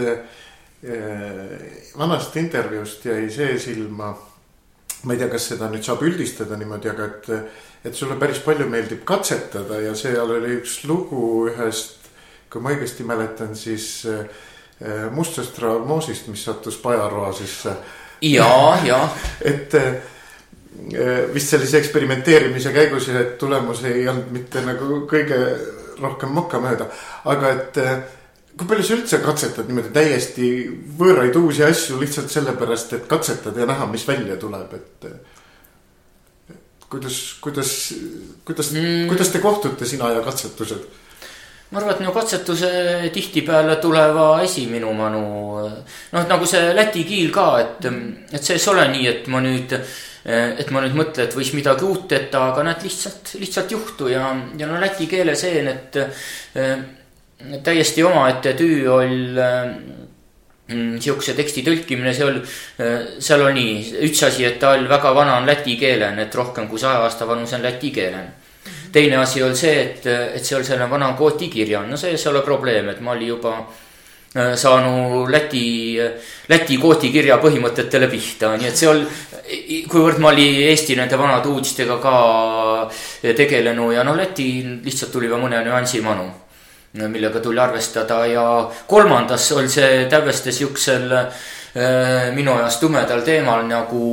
vanast intervjuust jäi see silma. ma ei tea, kas seda nüüd saab üldistada niimoodi, aga et, et sulle päris palju meeldib katsetada ja seal oli üks lugu ühest, kui ma õigesti mäletan, siis äh, mustast Raamosist, mis sattus Pajaroa sisse. ja, ja. et äh, vist sellise eksperimenteerimise käigus ja et tulemus ei olnud mitte nagu kõige rohkem mokamööda, aga et äh, kui palju sa üldse katsetad niimoodi täiesti võõraid uusi asju lihtsalt sellepärast, et katsetad ja näha, mis välja tuleb, et. kuidas, kuidas, kuidas mm., kuidas te kohtute, sina ja katsetused? ma arvan, et no katsetuse tihtipeale tuleva esi minu manu. noh, nagu see läti kiil ka, et, et see ei ole nii, et ma nüüd, et ma nüüd mõtlen, et võis midagi uut ette, aga näed lihtsalt, lihtsalt juhtu ja, ja no läti keeles een, et täiesti omaette töö oli mm, sihukese teksti tõlkimine, see oli, seal oli nii, üks asi, et ta oli väga vana on läti keelen, et rohkem kui saja aasta vanuse on läti keelen. teine asi oli see, et, et see oli selline vana kooti kirja, no see ei ole probleem, et ma olin juba äh, saanud Läti, Läti kooti kirja põhimõtetele pihta, nii et see oli, kuivõrd ma olin Eesti nende vanade uudistega ka tegelenud ja no Läti lihtsalt tuli veel mõne nüansi manu millega tuli arvestada. Ja kolmandas oli see täiesti siuksel äh, minu jaoks tumedal teemal nagu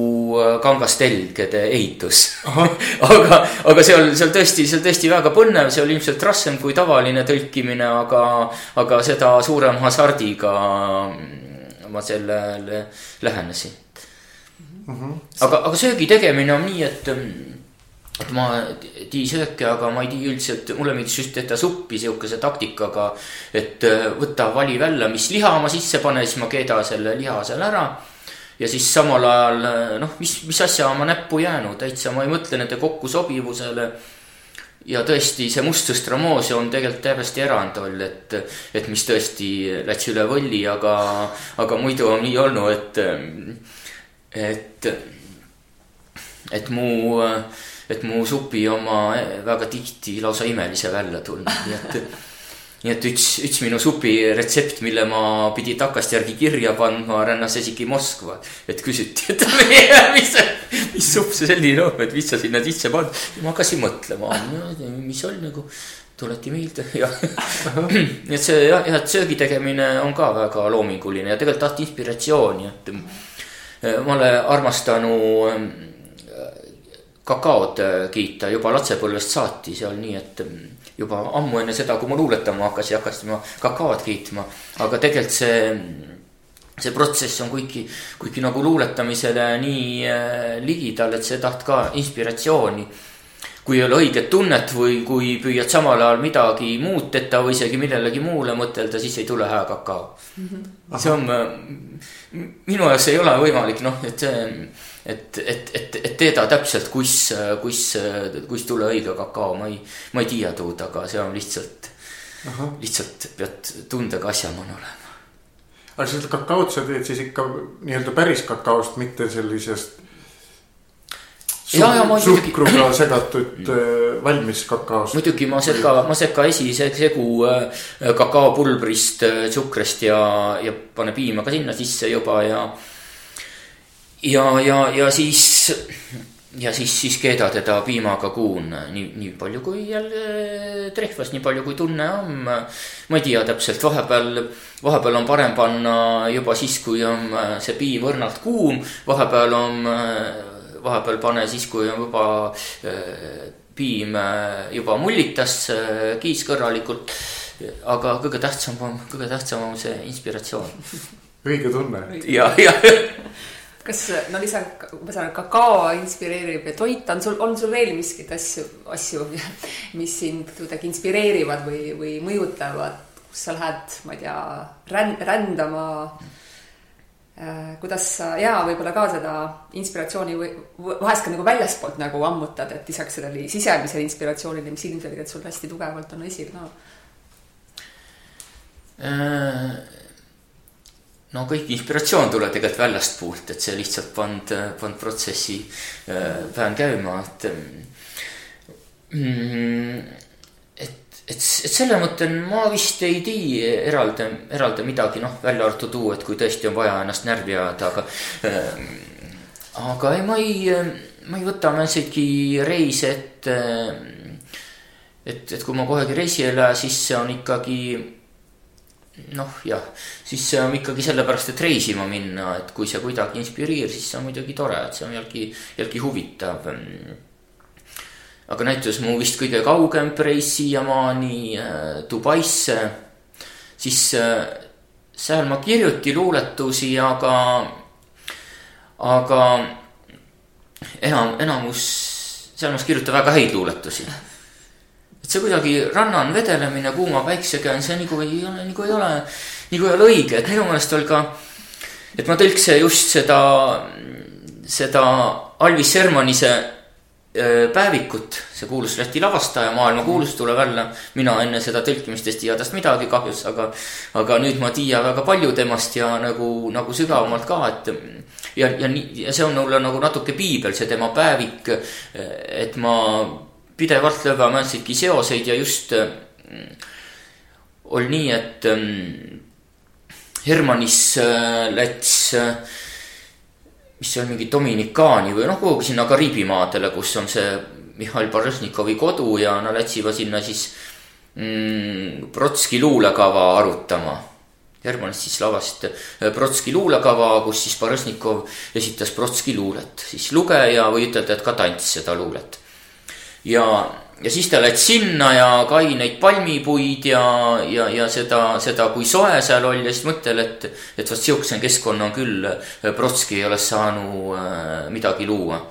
äh, kangastelgede ehitus aga, aga see on, see on tõesti, see on tõesti väga põnev, see oli ilmselt raskem kui tavaline tõlkimine, aga, aga seda suurema hasardiga ma sellele lähenesin mm. -hmm. aga, aga söögi tegemine on nii, et et ma tii sööke, aga ma ei tii üldse, et mulle meeldis just teha suppi sihukese taktikaga. et äh, võta, vali välja, mis liha ma sisse panen, siis ma keedan selle liha seal ära. ja siis samal ajal äh, noh, mis, mis asja ma näppu jäänud, täitsa ma ei mõtle nende kokkusobivusele. ja tõesti, see mustsõstramoos on tegelikult täiesti erand olnud, et, et mis tõesti läks üle võlli, aga, aga muidu on nii olnud, et, et, et mu et mu supi oma eh, väga tihti lausa imelise välja tulnud, nii et. nii et üks, üks minu supi retsept, mille ma pidin takkastjärgi kirja pandma, rännas isegi Moskva. et küsiti, et mis, mis supp see selline on, et mis sa sinna sisse pannud. ma hakkasin mõtlema, mis oli nagu tuleti meelde ja nii et see jah, et söögi tegemine on ka väga loominguline ja tegelikult tahti inspiratsiooni, et eh, ma olen armastanud kakaod äh, kiita juba lapsepõlvest saati, seal nii, et mm, juba ammu enne seda, kui ma luuletama hakkasin, hakkasin ma kakaod kiitma. aga tegelikult see, see protsess on kuigi, kuigi nagu luuletamisele nii äh, ligidal, et see taht ka inspiratsiooni. kui ei ole õiget tunnet või kui püüad samal ajal midagi muud teha või isegi millelegi muule mõtelda, siis ei tule hea kakao mm. -hmm. see on, äh, minu jaoks ei ole võimalik, noh, et see et, et, et, et teada täpselt, kus, kus, kus tule õige kakao, ma ei, ma ei tea tuud, aga see on lihtsalt, lihtsalt pead tundega asjamoon olema. aga seda kakaot sa teed siis ikka nii-öelda päris kakaost, mitte sellisest ja, ja ma muidugi. suhkruga segatud äh, valmis kakaost. muidugi ma seka, ma seka esisegu äh, kakaopulbrist, äh, suhkrist ja, ja pane piima ka sinna sisse juba ja ja, ja, ja siis, ja siis, siis keeda teda piimaga kuun nii, nii palju kui jälle trehvas, nii palju kui tunne on. ma ei tea täpselt, vahepeal, vahepeal on parem panna juba siis, kui on see piim õrnalt kuum, vahepeal on, vahepeal pane siis, kui on juba piim juba mullitas kiiskõrralikult. aga kõige tähtsam on, kõige tähtsam on see inspiratsioon. õige tunne. ja, ja kas no lisaks, ma saan aru, kakao inspireerib ja toit on sul, on sul veel miskit asju, asju, mis sind kuidagi inspireerivad või, või mõjutavad, kus sa lähed, ma ei tea, ränn-, rändama äh,. kuidas sa ja võib-olla ka seda inspiratsiooni või vahest ka nagu väljaspoolt nagu ammutad, et lisaks sellele sisemisele inspiratsioonile, mis ilmselgelt sul hästi tugevalt on esil ka no. äh no kõik inspiratsioon tuleb tegelikult väljastpoolt, et see lihtsalt pannud, pannud protsessi äh, pean käima, et mm,. et, et, et selle mõtte ma vist ei tea eraldi, eraldi midagi, noh, välja arvatud tuu, et kui tõesti on vaja ennast närvi ajada, aga äh,. aga ei, ma ei, ma ei võta mingitki reise ette. et, et kui ma kohagi reisile ei lähe, siis see on ikkagi noh, jah, siis see on ikkagi sellepärast, et reisima minna, et kui see kuidagi inspireerib, siis see on muidugi tore, et see on jällegi, jällegi huvitav. aga näitus mu vist kõige kaugem reis siiamaani Dubaisse, siis seal ma kirjuti luuletusi, aga, aga enam, enamus, seal ma kirjutan väga häid luuletusi et see kuidagi rannan vedelemine kuuma päikse käes, see nagu ei ole, nagu ei ole, nagu ei ole õige, et minu meelest oli ka, et ma tõlksin just seda, seda Alvis Sermanise äh, päevikut, see kuulus Läti lavastaja, maailmakuulus tuleb välja. mina enne seda tõlkimist ei tea tast midagi kahjuks, aga, aga nüüd ma tean väga palju temast ja nagu, nagu sügavamalt ka, et. ja, ja nii, ja see on mulle nagu natuke piibel, see tema päevik, et ma pidevalt lööme mingitki seoseid ja just äh, oli nii, et Hermannis läks äh,, mis see on, mingi Dominikaani või noh, kuhugi sinna Kariibi maadele, kus on see Mihhail Baržnikovi kodu ja nad läksivad sinna siis mm, Brotski luulekava arutama. Hermannis siis lavast Brotski luulekava, kus siis Baržnikov esitas Brotski luulet, siis lugeja või ütelda, et ka tants seda luulet ja, ja siis ta läks sinna ja kaineid palmipuid ja, ja, ja seda, seda, kui soe seal oli ja siis mõttel, et, et vot sihukese keskkonna küll Brotski ei oleks saanud äh, midagi luua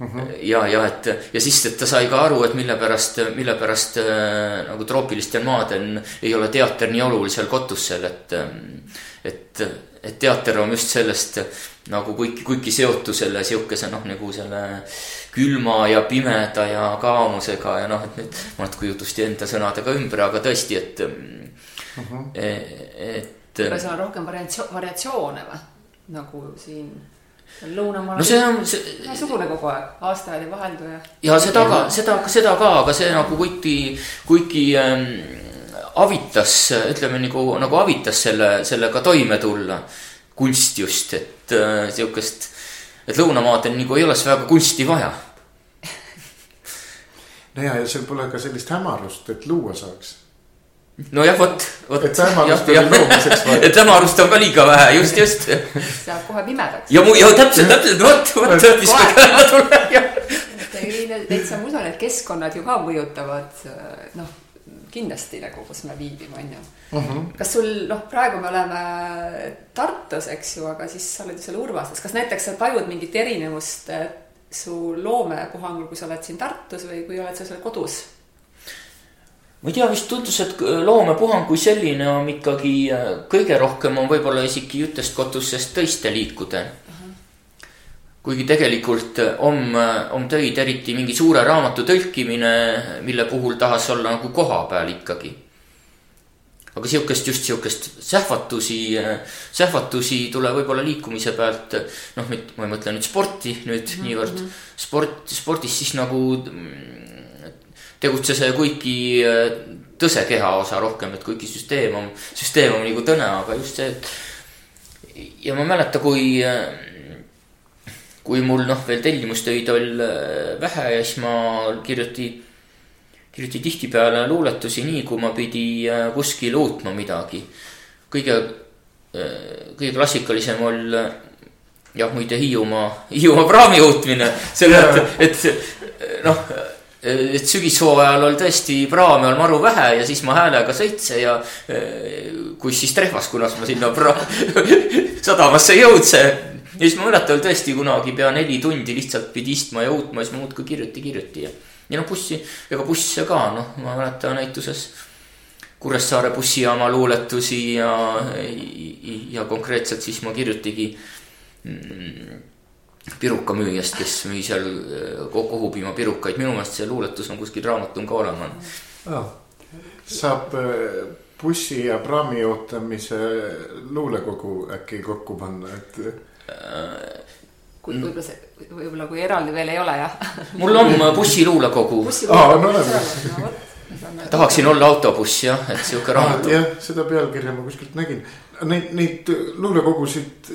Mm -hmm. ja, ja et ja siis, et ta sai ka aru, et mille pärast, mille pärast äh, nagu troopilistel maadel ei ole teater nii olulisel kotusel, et, et, et teater on just sellest nagu kuigi, kuigi seotud selle sihukese noh, nagu selle külma ja pimeda ja kaamusega ja noh, et nüüd ma natuke jutusti enda sõnadega ümber, aga tõesti, et mm -hmm. et. aga seal on rohkem variatsioone, variatsioone või, nagu siin lõunamaal no see on see. ühesugune kogu aeg, aastaajad ei vaheldu ja. ja seda ka, seda, seda ka, aga see nagu kuigi, kuigi ähm, avitas, ütleme nagu, nagu avitas selle, sellega toime tulla. kunst just, et äh, sihukest et lõunamaadel nagu ei oleks väga kunsti vaja. no ja, ja seal pole ka sellist hämarust, et luua saaks. nojah, vot, vot. et hämarust oli loomiseks vaja. et hämarust on ka liiga vähe, just, just. saab kohe pimedaks. ja mu, ja täpselt, täpselt, vot, vot, mis kõrva tuleb ja. täitsa ma usun, et keskkonnad ju ka mõjutavad, noh kindlasti nagu, kus me viibime, on ju uh. -huh. kas sul, noh, praegu me oleme Tartus, eks ju, aga siis sa oled ju seal Urvastes, kas näiteks sa tajud mingit erinevust su loomepuhangul, kui sa oled siin Tartus või kui oled sa seal kodus? ma ei tea, vist tundus, et loomepuhang kui selline on ikkagi kõige rohkem on võib-olla isegi jutest kotusest tõiste liikuda kuigi tegelikult äh, on, äh, on töid, eriti mingi suure raamatu tõlkimine, mille puhul tahas olla nagu kohapeal ikkagi. aga sihukest, just sihukest sähvatusi, äh, sähvatusi tuleb võib-olla liikumise pealt. noh, ma ei mõtle nüüd sporti nüüd mm -hmm. niivõrd sport, spordis siis nagu mm, tegutses kuigi tõse kehaosa rohkem, et kuigi süsteem on, süsteem on nagu tõne, aga just see, et. ja ma ei mäleta, kui kui mul noh, veel tellimustöid oli äh, vähe ja siis ma kirjuti, kirjuti tihtipeale luuletusi nii, kui ma pidi äh, kuskil uutma midagi. kõige, äh, kõige klassikalisem oli jah, muide Hiiumaa, Hiiumaa praami uutmine, selle, et, et noh et sügishooajal oli tõesti praame all maru vähe ja siis ma häälega sõitsin ja kus siis trehvas, kunas ma sinna pra- sadamasse jõudsin ja siis ma mäletan tõesti kunagi pea neli tundi lihtsalt pidi istma ja uutma siis ma muudkui kirjuti, kirjuti ja. ja noh, bussi, ega busse ka noh, ma mäletan näituses Kuressaare bussijaama luuletusi ja, ja konkreetselt siis ma kirjutigi mm, pirukamüüjast, kes müüi seal kohupiima pirukaid, minu meelest see luuletus on kuskil raamatul ka olemas oh.. saab äh, bussi ja praami ootamise luulekogu äkki kokku panna, et kui võib-olla see, võib-olla kui eraldi veel ei ole jah. mul on bussiluulekogu. aa, on olemas. tahaksin olla autobuss jah, et sihuke raamat. jah, seda pealkirja ma kuskilt nägin. Neid, neid luulekogusid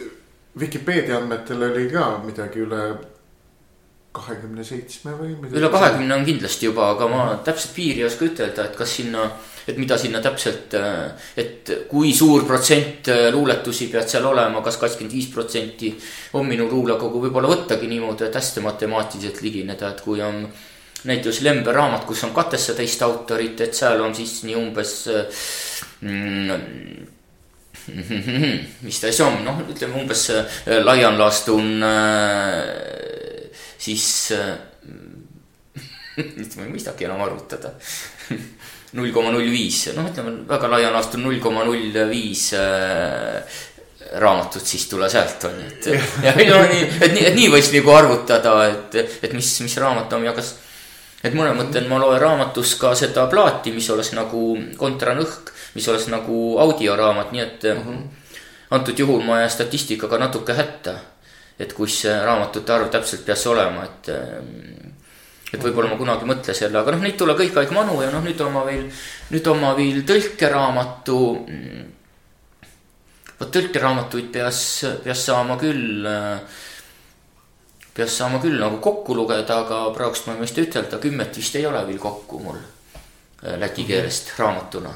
Vikipeedia andmetel oli ka midagi üle kahekümne seitsme või midagi. üle kahekümne on kindlasti juba, aga ma täpselt piiri ei oska ütelda, et kas sinna et mida sinna täpselt, äh, et kui suur protsent äh, luuletusi pead seal olema kas, kas kakskümmend viis protsenti on minu luulekogu, võib-olla võttagi niimoodi, et hästi matemaatiliselt ligineda, et kui on näiteks Lembe raamat, kus on kahtesateist autorit, et seal on siis nii umbes mm, mis ta siis on, noh, ütleme umbes laian laastun siis nüüd ma ei mõistagi enam arvutada null koma null viis, noh, ütleme väga laial laastul null koma null viis äh, raamatut siis tule sealt on ju, et. ja no nii, et nii, et nii võiks nagu arvutada, et, et mis, mis raamat on ja kas. et mõne mõtlen, ma loen raamatus ka seda plaati, mis oleks nagu kontranõhk, mis oleks nagu audioraamat, nii et mm. -hmm. antud juhul ma jään statistikaga natuke hätta. et kus see raamatute arv täpselt peaks olema, et et võib-olla ma kunagi mõtle selle, aga noh, neid tuleb kõik aeg manu ja noh, nüüd on ma veel, nüüd on ma veel tõlkeraamatu. vot tõlkeraamatuid peaks, peaks saama küll, peaks saama küll nagu kokku lugeda, aga praegust ma ei mõista ütelda, kümmet vist ei ole veel kokku mul läti mhm. keelest raamatuna.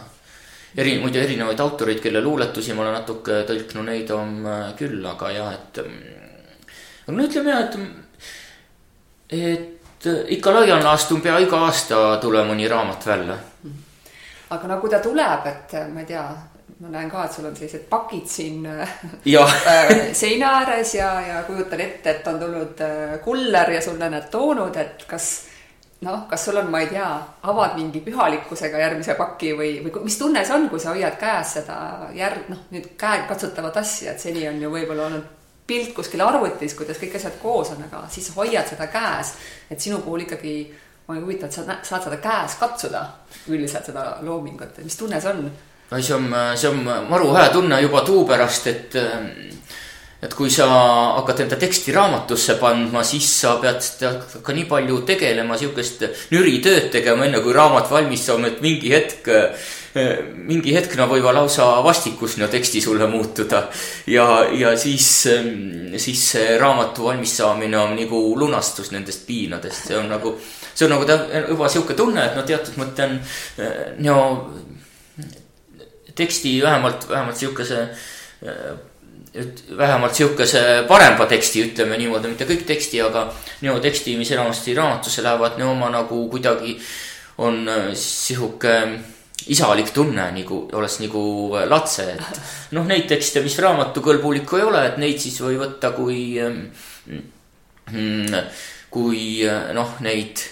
eri, muidu erinevaid autoreid, kelle luuletusi ma olen natuke tõlknud, neid on küll, aga jah, et. no ütleme jah, et et ikka laial laastul pea iga aasta tuleb mõni raamat välja. aga no kui ta tuleb, et ma ei tea, ma näen ka, et sul on sellised pakid siin äh, seina ääres ja, ja kujutan ette, et on tulnud kuller ja sulle need toonud, et kas noh, kas sul on, ma ei tea, avad mingi pühalikkusega järgmise paki või, või mis tunne see on, kui sa hoiad käes seda järg, noh, nüüd käekatsutavat asja, et seni on ju võib-olla olnud pilt kuskil arvutis, kuidas kõik asjad koos on, aga siis hoiad seda käes. et sinu puhul ikkagi olen huvitav, et sa saad seda käes katsuda üldiselt seda loomingut, mis tunne see on? see on, see on maru hea tunne juba tuu pärast, et et kui sa hakkad enda teksti raamatusse pandma, siis sa pead ka nii palju tegelema, sihukest nüritööd tegema, enne kui raamat valmis saab, et mingi hetk, mingi hetk nad võivad lausa vastikus no teksti sulle muutuda. ja, ja siis, siis see raamatu valmis saamine on nagu lunastus nendest piinadest, see on nagu, see on nagu juba sihuke tunne, et no teatud mõte on no teksti vähemalt, vähemalt sihukese et vähemalt sihukese parema teksti, ütleme niimoodi, mitte kõik teksti, aga niimoodi teksti, mis enamasti raamatusse lähevad, no oma nagu kuidagi on äh, sihuke isalik tunne nagu oleks nagu latse, et noh, neid tekste, mis raamatukõlbulikku ei ole, et neid siis või võtta kui, mm, kui noh, neid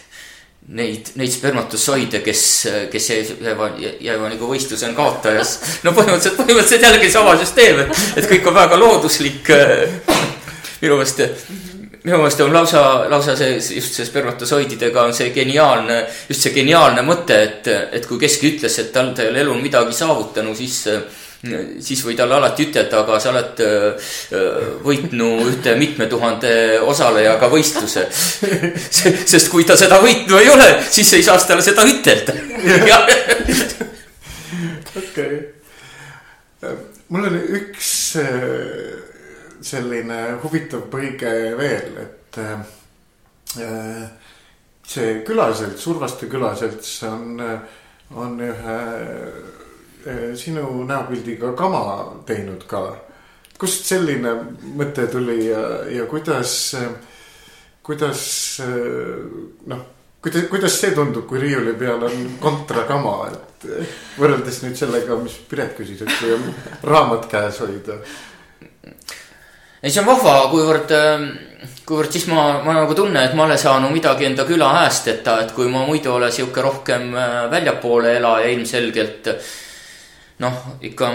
neid, neid spermatosoide, kes, kes jäävad, jäävad nagu võistluse on kaotajas. no põhimõtteliselt, põhimõtteliselt jällegi sama süsteem, et, et kõik on väga looduslik. minu meelest, minu meelest on lausa, lausa see, just see spermatosoididega on see geniaalne, just see geniaalne mõte, et, et kui keski ütles, et tal, ta ei ole elul midagi saavutanud, siis siis või talle alati ütelda, aga sa oled võitnud ühte mitme tuhande osalejaga võistluse. sest kui ta seda võitnud ei ole, siis ei saa talle seda ütelda. okei, mul on üks selline huvitav põige veel, et äh, see külaselts, Urvaste külaselts on, on ühe Eh, sinu näopildiga kama teinud ka. kust selline mõte tuli ja, ja kuidas, kuidas noh, kuidas, kuidas see tundub, kui riiuli peal on kontrakama, et võrreldes nüüd sellega, mis Piret küsis, et kui on raamat käes hoida ei, see on vahva, kuivõrd, kuivõrd siis ma, ma nagu tunnen, et ma olen saanud midagi enda küla häästeta, et kui ma muidu olen sihuke rohkem väljapoole elaja ilmselgelt noh, ikka,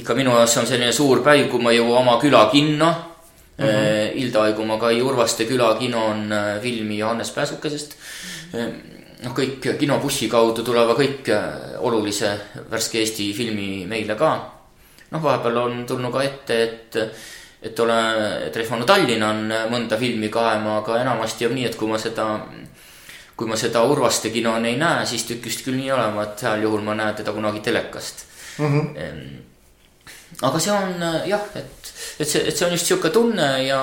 ikka minu jaoks on selline suur päiv, kui ma jõuan oma külakinno mm. -hmm. Ildaaigu Kai Urvaste külakino on äh, filmi Johannes Pääsukesest. noh, kõik kinobussi kaudu tulevad kõik äh, olulise värske Eesti filmi meile ka. noh, vahepeal on tulnud ka ette, et, et olen trehvanud Tallinna on mõnda filmi kaema, aga enamasti on nii, et kui ma seda kui ma seda Urvaste kino ei näe, siis tükist küll nii olema, et heal juhul ma näen teda kunagi telekast mm. -hmm. aga see on jah, et, et see, et see on just sihuke tunne ja.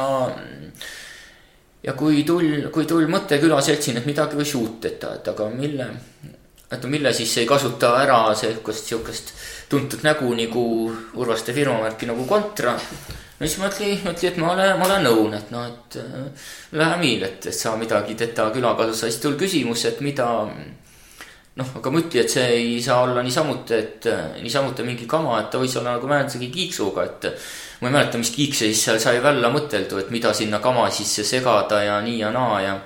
ja kui tul, kui tul mõte külaseltsil, et midagi võiks uut ette, et aga mille, et mille siis ei kasuta ära sihukest, sihukest tuntud nägu nagu Urvaste firmamärki nagu Kontra. No siis ütlesin, ütlesin, et ma olen, ma olen nõun, et noh, et äh, lähe miil, et, et sa midagi teda külakasus sa, siis tuli küsimus, et mida. noh, aga ütlesin, et see ei saa olla niisamuti, et niisamuti mingi kama, et ta võis olla nagu mäletasegi kiiksuga, et. ma ei mäleta, mis kiikse siis seal sai välja mõteldu, et mida sinna kama sisse segada ja nii ja naa ja.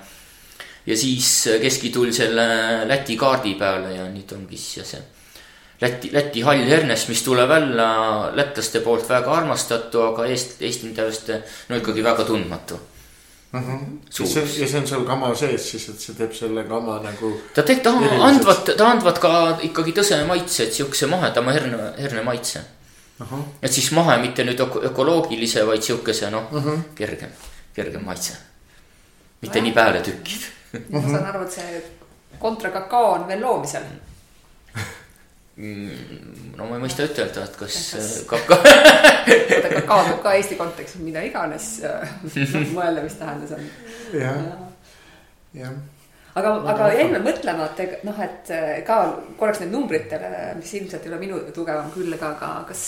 ja siis Keski tuli selle Läti kaardi peale ja nüüd ongi siis see Läti, Läti hall hernes, mis tuleb välja lätlaste poolt väga armastatu, aga eest, eestindajaste no ikkagi väga tundmatu mm. -hmm. See, ja see on seal kama sees siis, et see teeb selle kama nagu. ta teeb, ta andvat, ta andvat ka ikkagi tõse maitse, et siukse mahedama herne, herne maitse. et siis mahe, mitte nüüd ökoloogilise, vaid siukese noh uh -huh. kergem, kergem maitse. mitte nii peale tükkiv ma saan aru, et see kontra kakao on veel loomisel Mm, no ma ei mõista ütelda, et kas, kaka oota, kakao tuleb ka Eesti kontekstis mida iganes mõelda, mis tähendus on. jah, jah. Aga, aga jäime mõtlema, et noh, et äh, ka korraks need numbritele, mis ilmselt ei ole minu tugevam külg, aga kas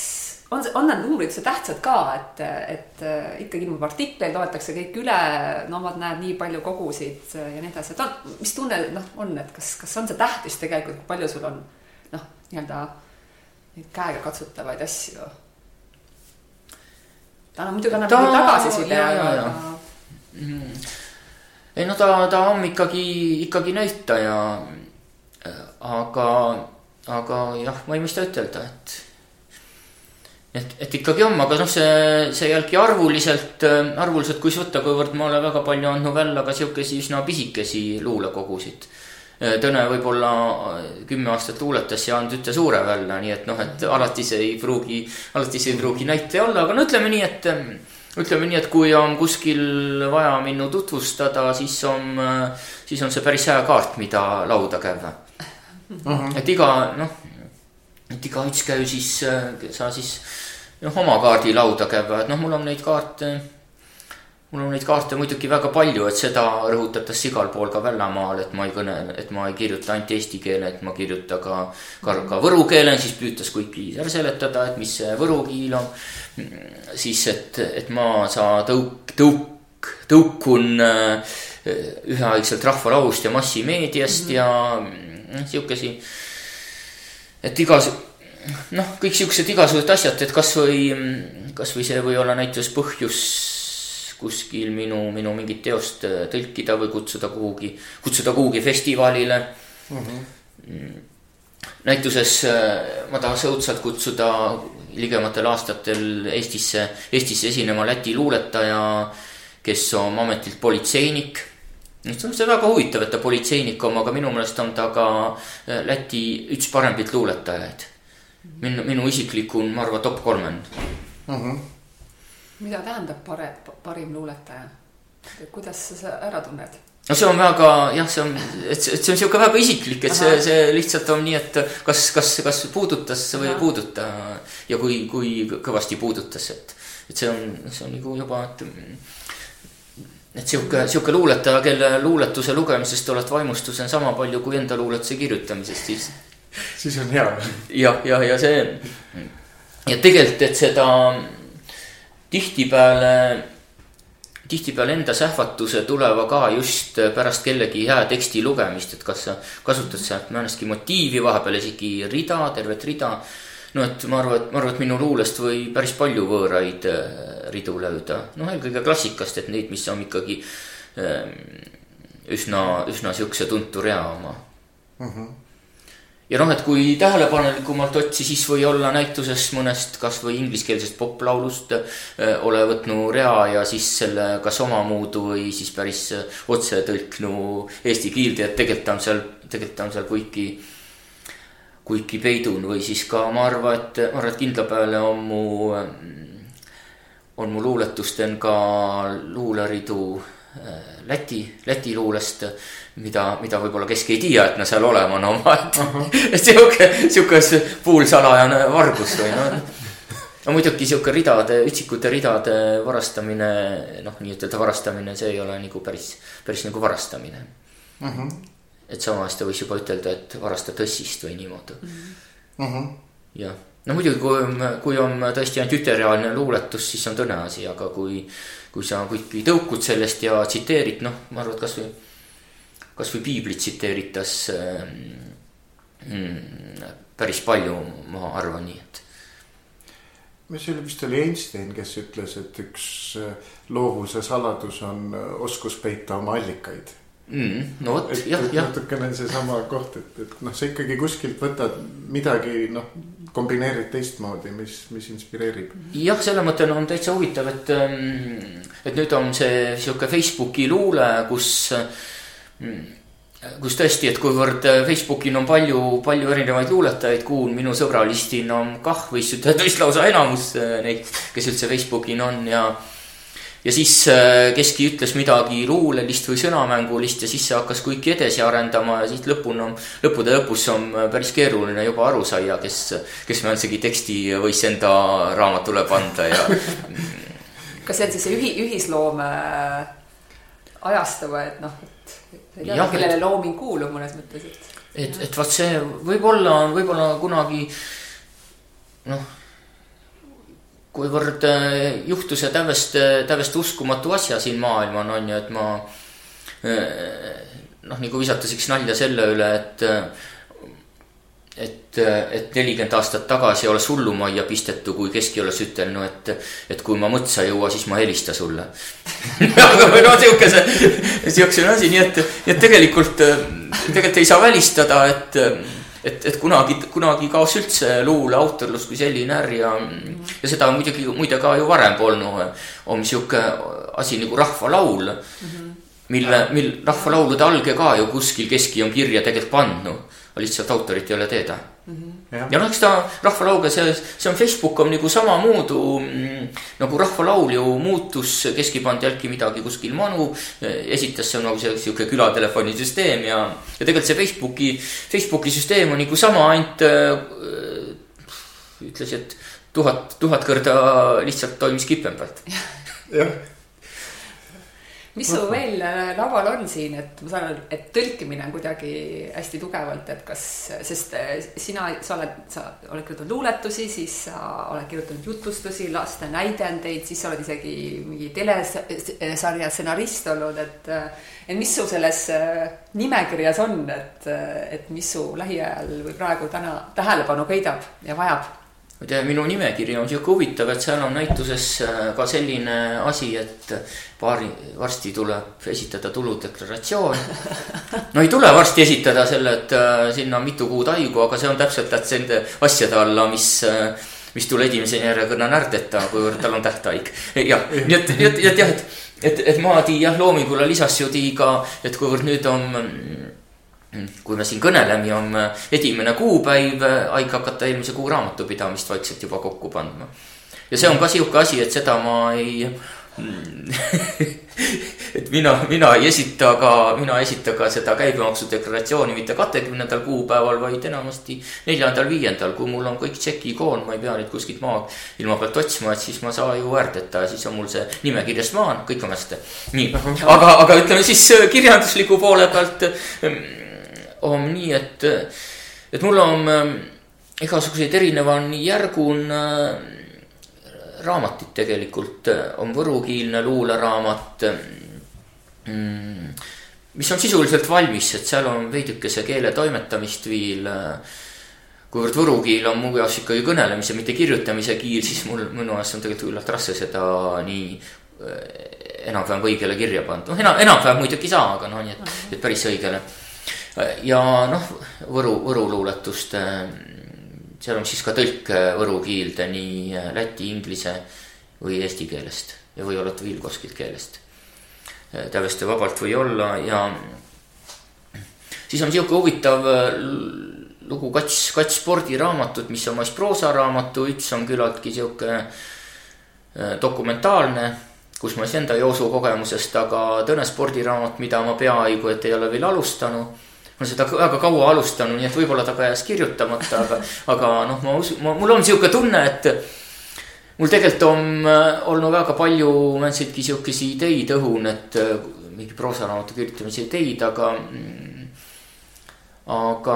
on, on need numbrid üldse tähtsad ka, et, et äh, ikkagi ilmub artikleid, loetakse kõik üle, no vot näed nii palju kogusid ja nii edasi, et on, mis tunne noh, on, et kas, kas on see tähtis tegelikult, kui palju sul on noh nii-öelda neid käega katsutavaid asju. ta no muidugi annab ta... tagasiside, aga. Mm. ei no ta, ta on ikkagi, ikkagi näitaja. aga, aga jah, ma ei mõista ütelda, et et, et ikkagi on, aga noh, see, see jällegi arvuliselt, arvuliselt, kui võtta, kuivõrd ma olen väga palju andnud välja ka sihukesi üsna pisikesi luulekogusid Äh, Tõne võib-olla äh, kümme aastat luuletas ja andnud üte suure välja, nii et noh, et alati see ei pruugi, alati see ei pruugi näitaja olla, aga no ütleme nii, et. Ähm, ütleme nii, et kui on kuskil vaja minnu tutvustada, siis on, äh, siis on see päris hea kaart, mida lauda käia uh. -huh. et iga noh, et igaüks käi siis, sa siis noh, oma kaardi lauda käia, et noh, mul on neid kaarte mul on neid kaarte muidugi väga palju, et seda rõhutatakse igal pool ka väljamaal, et ma ei kõne, et ma ei kirjuta ainult eesti keele, et ma kirjuta ka, ka, ka võru keele, siis püüdes kuigi ära seletada, et mis see võru kiil on. siis, et, et ma saa tõuk, tõuk, tõukun äh, üheaegselt rahvalaust ja massimeediast mm -hmm. ja sihukesi, et igas noh, kõik siuksed igasugused asjad, et kasvõi, kasvõi see või olla näiteks põhjus kuskil minu, minu mingit teost äh, tõlkida või kutsuda kuhugi, kutsuda kuhugi festivalile mm. -hmm. näituses äh, ma tahaks õudselt kutsuda ligematel aastatel Eestisse, Eestisse esinema Läti luuletaja, kes on ametilt politseinik see on see väga huvitav, et ta politseinik on, aga minu meelest on ta ka äh, Läti üks paremaid luuletajaid. minu, minu isikliku, ma arvan, top kolmand uh. Mhm. -huh mida tähendab pare, parim luuletaja? kuidas sa seda ära tunned? no see on väga jah, see on, et see, see on sihuke väga isiklik, et Aha. see, see lihtsalt on nii, et kas, kas, kas puudutas või Aha. ei puuduta. ja kui, kui kõvasti puudutas, et, et see on, see on nagu juba, et. et sihuke, sihuke luuletaja, kelle luuletuse lugemisest oled vaimustus on sama palju kui enda luuletuse kirjutamisest, siis. siis on hea. jah, ja, ja, ja see ja tegelikult, et seda tihtipeale, tihtipeale enda sähvatuse tuleva ka just pärast kellegi hea teksti lugemist, et kas sa kasutad sealt mõnestki motiivi, vahepeal isegi rida, tervet rida. no et ma arvan, et ma arvan, et minu luulest võib päris palju võõraid äh, ridu lööda, noh eelkõige klassikast, et neid, mis on ikkagi ähm, üsna, üsna sihukese tuntud rea oma uh. Mhm. Ja noh, et kui tähelepanelikumalt otsi, siis või olla näitusest mõnest kasvõi ingliskeelsest poplaulust äh, ole võtnud rea ja siis selle kas omamoodi või siis päris äh, otse tõlknu eesti keelde, et tegelikult on seal, tegelikult on seal kuiki, kuiki peidun. Või siis ka ma arvan, et, ma arvan, et kindla peale on mu, on mu luuletustel ka luuleridu äh, Läti, Läti luulest mida, mida võib-olla kesk ei tea, et nad seal olema on omaette uh -huh.. sihuke, sihuke poolsalajane vargus või noh. no muidugi sihuke ridade, üksikute ridade varastamine, noh, nii-ütelda varastamine, see ei ole nagu päris, päris nagu varastamine uh. -huh. et sama hästi võiks juba ütelda, et varasta tõssist või niimoodi uh -huh.. jah no muidugi, kui, kui on tõesti ainult ütereaalne luuletus, siis on tõne asi, aga kui, kui sa kuigi tõukud sellest ja tsiteerid, noh, ma arvan, et kasvõi, kasvõi piiblit tsiteeritas mm, päris palju, ma arvan nii, et mis see oli, vist oli Einstein, kes ütles, et üks äh, loovuse saladus on äh, oskus peita oma allikaid mm,. no vot, jah, jah. natukene seesama koht, et, et noh, sa ikkagi kuskilt võtad midagi, noh, kombineerid teistmoodi, mis, mis inspireerib. jah, selle mõttena on täitsa huvitav, et, ähm, et nüüd on see sihuke Facebooki luule, kus mm, kus tõesti, et kuivõrd Facebookil on palju, palju erinevaid luuletajaid, kuhu minu sõbralistil on kah ütelda vist lausa enamus äh, neid, kes üldse Facebookil on ja. Ja siis äh, keski ütles midagi luulelist või sõnamängulist ja siis see hakkas kuiki edasi arendama ja siis lõpuni on, lõppude lõpus on päris keeruline juba aru saia, kes, kes üldsegi teksti võis enda raamatule panda ja. kas see on siis see ühi, ühisloome ajastu või et noh ei tea, kellele et... looming kuulub mõnes mõttes, et. et, et vot see võib-olla, võib-olla kunagi noh, kuivõrd äh, juhtus ja täiesti, täiesti uskumatu asja siin maailmal on ju, et ma äh, noh, nagu visata siukest nalja selle üle, et et, et nelikümmend aastat tagasi oleks hullumajja pistetu, kui keski oleks ütelnud, et, et kui ma mõtsa ei jõua, siis ma helista sulle. Noh, siukese, siukene asi, nii et, et tegelikult, tegelikult ei saa välistada, et et, et kunagi, kunagi kaos üldse luule autorlus kui selline ärr ja, ja seda muidugi, muide ka ju varem polnud. on sihuke asi nagu rahvalaul mm, -hmm. mille, mil rahvalaulude alge ka ju kuskil keski on kirja tegelikult pandud lihtsalt autorit ei ole teada mm. -hmm. Ja, ja noh, eks ta rahvalauga, see, see on Facebook on nagu samamoodi mm, nagu rahvalaul ju muutus, keski pandi äkki midagi kuskil manu. esitas see nagu see sihuke külatelefooni süsteem ja, ja tegelikult see Facebooki, Facebooki süsteem on nagu sama, ainult äh, ütles, et tuhat, tuhat korda lihtsalt toimis kipembalt. jah mis sul veel äh, laual on siin, et ma saan aru, et tõlkimine on kuidagi hästi tugevalt, et kas, sest äh, sina, sa oled, sa oled kirjutanud luuletusi, siis sa oled kirjutanud jutlustusi, laste näidendeid, siis sa oled isegi mingi telesarja stsenarist olnud, et et mis su selles äh, nimekirjas on, et, et mis su lähiajal või praegu täna tähelepanu köidab ja vajab? Ma ei tea, minu nimekiri on sihuke huvitav, et seal on näituses ka selline asi, et paari, varsti tuleb esitada tuludeklaratsioon. no ei tule varsti esitada selle, et äh, sinna on mitu kuud haigu, aga see on täpselt nende asjade alla, mis äh, mis tule esimese järjekorra närdeta, kuivõrd tal on tähtaeg. jah, nii et, nii et, nii et jah, et, et, et Maadi jah, loomingule lisas ju tii ka, et kuivõrd nüüd on kui me siin kõneleme, on esimene kuupäev, aeg hakata eelmise kuu raamatupidamist vaikselt juba kokku pandma. ja see on ka sihuke asi, et seda ma ei et mina, mina ei esita ka, mina ei esita ka seda käibemaksudeklaratsiooni mitte kahekümnendal kuupäeval, vaid enamasti neljandal-viiendal, kui mul on kõik tšekikoon, ma ei pea neid kuskilt maa ilma pealt otsima, et siis ma saan ju värdeta ja siis on mul see nimekirjas maa, kõik on hästi. nii, aga, aga ütleme siis äh, kirjandusliku poole pealt ähm, on nii, et, et mul on ähm, igasuguseid erinevaid järgun äh, raamatit tegelikult, äh, on võrukiilne luuleraamat. Mm, mis on sisuliselt valmis, et seal on veidikese keele toimetamist veel. Äh, kuivõrd võru kiil on mu jaoks ikkagi kõnelemise, mitte kirjutamise kiil, siis mul, minu jaoks on tegelikult üllalt raske seda nii äh, enam-vähem õigele kirja panna. noh, enam, enam-vähem muidugi ei saa, aga noh, nii et, et päris õigele. Ja noh, Võru, Võru luuletuste seal on siis ka tõlk võru kiilde nii äh, läti, inglise või eesti keelest. Ja või olete veel kuskilt keelest. Äh, täiesti vabalt või olla ja siis on sihuke huvitav lugu Kats, Kats spordiraamatut, mis on vast proosaraamatu, üks on küllaltki sihuke dokumentaalne, kus ma siis enda joosukogemusest, aga tõene spordiraamat, mida ma peaaegu et ei ole veel alustanud olen seda väga kaua alustanud, nii et võib-olla ta ka jääks kirjutamata, aga, aga noh, ma usun, mul on sihuke tunne, et mul tegelikult on äh, olnud väga palju mõndsidki sihukesi ideid õhun, et äh, mingi proosaraamatu kirjutamise ideid, aga. Mm, aga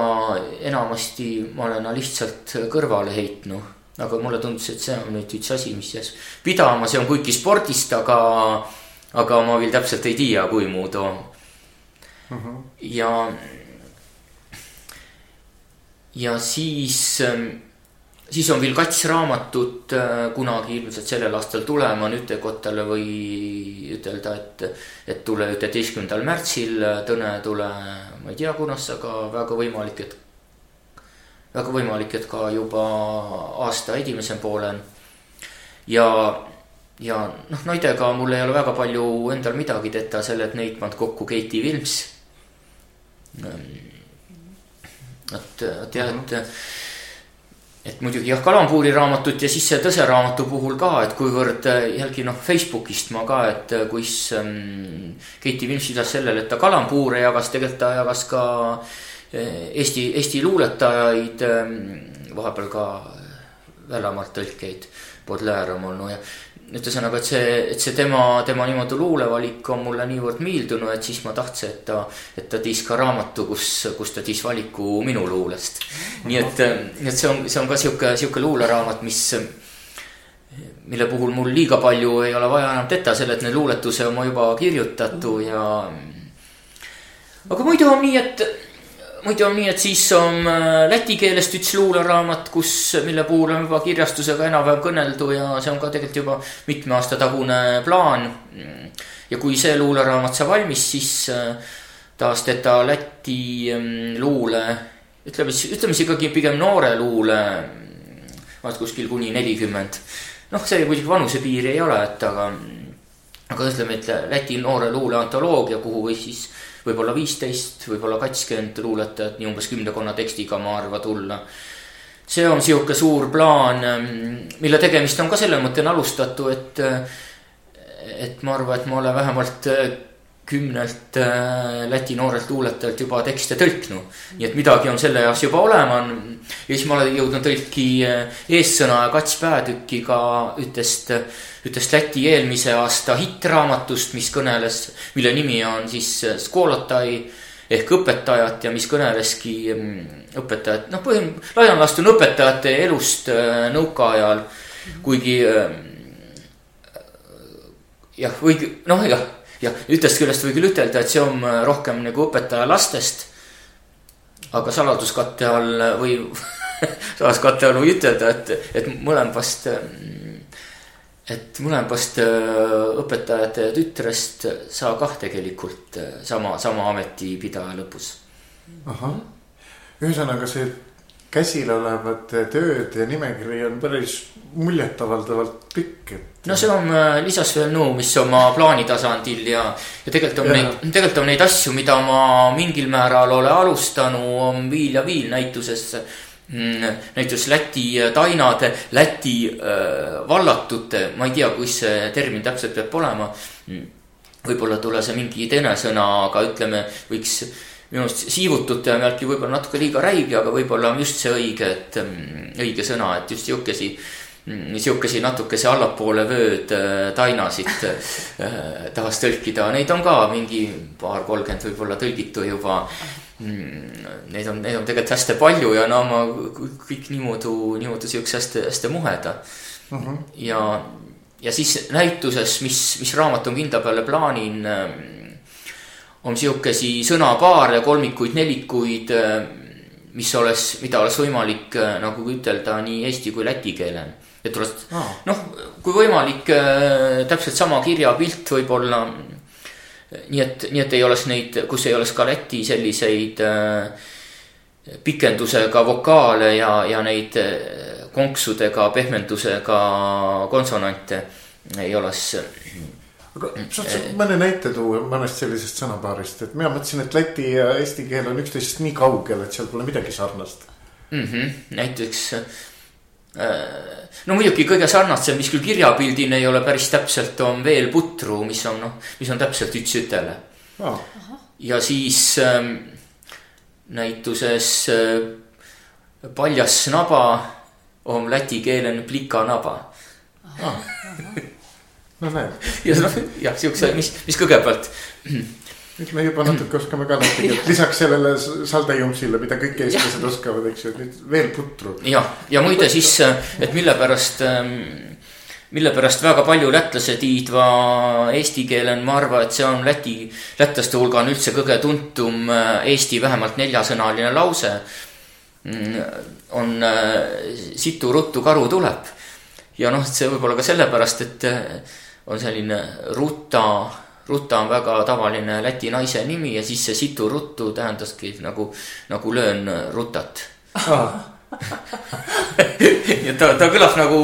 enamasti ma olen lihtsalt kõrvale heitnud. aga mulle tundus, et see on nüüd üks asi, mis jääs pidama, see on kuigi spordist, aga, aga ma veel täpselt ei tea, kui muud on uh. -huh. ja, ja siis ähm, siis on veel kats raamatut äh, kunagi ilmselt sellel aastal tulema Nüütekotale või ütelda, et, et tule üheteistkümnendal märtsil, Tõne tule, ma ei tea, kunas, aga väga võimalik, et, väga võimalik, et ka juba aasta esimesel poolel. ja, ja noh, naidega mul ei ole väga palju endal midagi teha, selle, et neid pannud kokku Keiti Vilms. Et, et jah, et et muidugi jah, kalambuuri raamatut ja siis see Tõse raamatu puhul ka, et kuivõrd äh, jällegi noh, Facebookist ma ka, et äh, kus ähm, Keiti Vinš lisas sellele, et ta kalambuure jagas, tegelikult ta jagas ka äh, Eesti, Eesti luuletajaid ähm,, vahepeal ka Väljamaalt tõlkeid, Baudelaire on olnud ja et ühesõnaga, et see, et see tema, tema niimoodi luulevalik on mulle niivõrd meeldinud, et siis ma tahtsin, et ta, et ta tiis ka raamatu, kus, kus ta tiis valiku minu luulest. nii et, et see on, see on ka sihuke, sihuke luuleraamat, mis, mille puhul mul liiga palju ei ole vaja enam teha, selle, et need luuletuse on ma juba kirjutatu ja. aga muidu on nii, et muidu on nii, et siis on äh, läti keelest üks luuleraamat, kus, mille puhul on juba kirjastusega enam-vähem kõneldu ja see on ka tegelikult juba mitme aasta tagune plaan. ja kui see luuleraamat saab valmis, siis äh, taas teda Läti ähm, luule, ütleme siis, ütleme siis ikkagi pigem noore luule, vaat kuskil kuni nelikümmend. noh, see muidugi vanusepiiri ei ole, et aga, aga ütleme, et Läti noore luule antoloogia, kuhu või siis võib-olla viisteist, võib-olla kakskümmend luuletajat, nii umbes kümnekonna tekstiga, ma arvan, tulla. see on sihuke suur plaan, ähm, mille tegemist on ka selle mõttena alustatu, et, et ma arvan, et ma olen vähemalt äh, kümnelt äh, Läti noorelt luuletajalt juba tekste tõlknud. nii et midagi on selle jaoks juba olema. ja siis ma olen jõudnud tõlki äh, eessõna ja kats peatükiga ühtest, ühtest Läti eelmise aasta hittraamatust, mis kõneles, mille nimi on siis äh, Skolotai ehk õpetajat ja mis kõneleski mm, õpetajat, noh, põhim-, laias laastus on õpetajate elust nõukaajal, kuigi jah, või noh, jah jah, ühest küljest võib küll ütelda, et see on äh, rohkem nagu õpetaja lastest. aga saladuskatte all või saladuskatte all võib ütelda, et, et mõlemast, et mõlemast äh, õpetajate tütrest sa kah tegelikult äh, sama, sama ametipidaja lõpus. ahah, ühesõnaga see käsil olevate tööde nimekiri on päris muljetavaldavalt pikk, et no see on äh, lisas veel nõu, mis oma plaani tasandil ja, ja tegelikult on ja. neid, tegelikult on neid asju, mida ma mingil määral olen alustanud, on viil ja viil näitusesse mm,. näiteks Läti tainade, Läti äh, vallatute, ma ei tea, kus see termin täpselt peab olema mm,. võib-olla ei tule see mingi teine sõna, aga ütleme, võiks minu arust siivutute on jällegi võib-olla natuke liiga räige, aga võib-olla on just see õige, et mm, õige sõna, et just sihukesi Mm, sihukesi natukese allapoole vööd äh, tainasid äh, tahaks tõlkida, neid on ka mingi paar-kolmkümmend võib-olla tõlgitu juba. Mm, neid on, neid on tegelikult hästi palju ja no ma kõik niimoodi, niimoodi siukse hästi, hästi muheda uh. Mhm. -huh. ja, ja siis näituses, mis, mis raamat on kindla peale plaanin, äh, on sihukesi sõnapaare, kolmikuid, nelikuid mis oleks, mida oleks võimalik nagu ütelda nii eesti kui läti keelel et oleks ah. noh, kui võimalik äh, täpselt sama kirjapilt võib-olla. nii et, nii et ei oleks neid, kus ei oleks ka Läti selliseid äh, pikendusega vokaale ja, ja neid äh, konksudega, pehmendusega konsonante ei oleks aga saad sa mõne näite tuua mõnest sellisest sõnapaarist, et mina mõtlesin, et läti ja eesti keel on üksteisest nii kaugel, et seal pole midagi sarnast. Mm. -hmm. näiteks Äh, no muidugi kõige sarnasem, mis küll kirjapildina ei ole päris täpselt, on veel putru, mis on noh, mis on täpselt üks ütele. Oh.. ja siis äh, näituses äh, paljas naba on läti keelen plika naba. Oh.. No näed. ja noh, jah, siukse, mis, mis kõigepealt nüüd me juba natuke oskame ka läti keelt, lisaks sellele saldejumsile, mida kõik eestlased oskavad, eks ju, nüüd veel putru. jah, ja muide siis, et mille pärast ähm, mille pärast väga palju lätlased hiidva eesti keele on, ma arvan, et see on läti, lätlaste hulga on üldse kõige tuntum äh, Eesti vähemalt neljasõnaline lause. Mm, on äh, situ ruttu karu tuleb ja noh, see võib-olla ka sellepärast, et äh, on selline ruta Ruta on väga tavaline läti naise nimi ja siis see situ ruttu tähendaski nagu, nagu löön rutat ja ta, ta kõlab nagu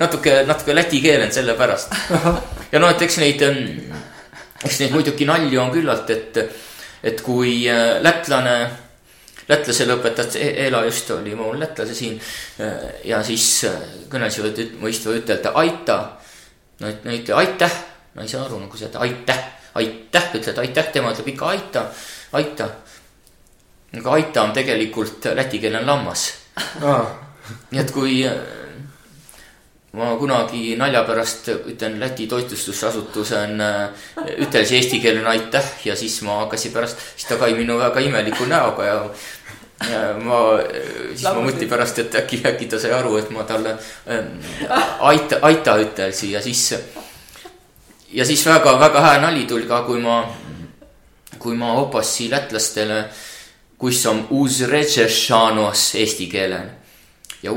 natuke, natuke läti keelend sellepärast. ja noh, et eks neid, eks neid muidugi nalju on küllalt, et, et kui äh, lätlane, lätlasele õpetas, Eela just oli mul lätlase siin. Äh, ja siis äh, kõnelesid mõistva ütelda aita. No no ütle aitäh, ma ei saa aru nagu seda aitäh, aitäh, ütled aitäh, tema ütleb ikka aita, aita. aga aita on tegelikult läti keel on lammas nii et kui äh, ma kunagi nalja pärast ütlen Läti toitlustusasutuse on, äh, ütlesin eesti keelena aitäh ja siis ma hakkasin pärast, siis ta kai minu väga imeliku näoga ja. Ja ma, siis ma mõtlesin pärast, et äkki, äkki ta sai aru, et ma talle äh, aita, aita ütlesin ja siis. ja siis väga-väga hää nali tuli ka, kui ma, kui ma opasin lätlastele kus on eesti keelen. ja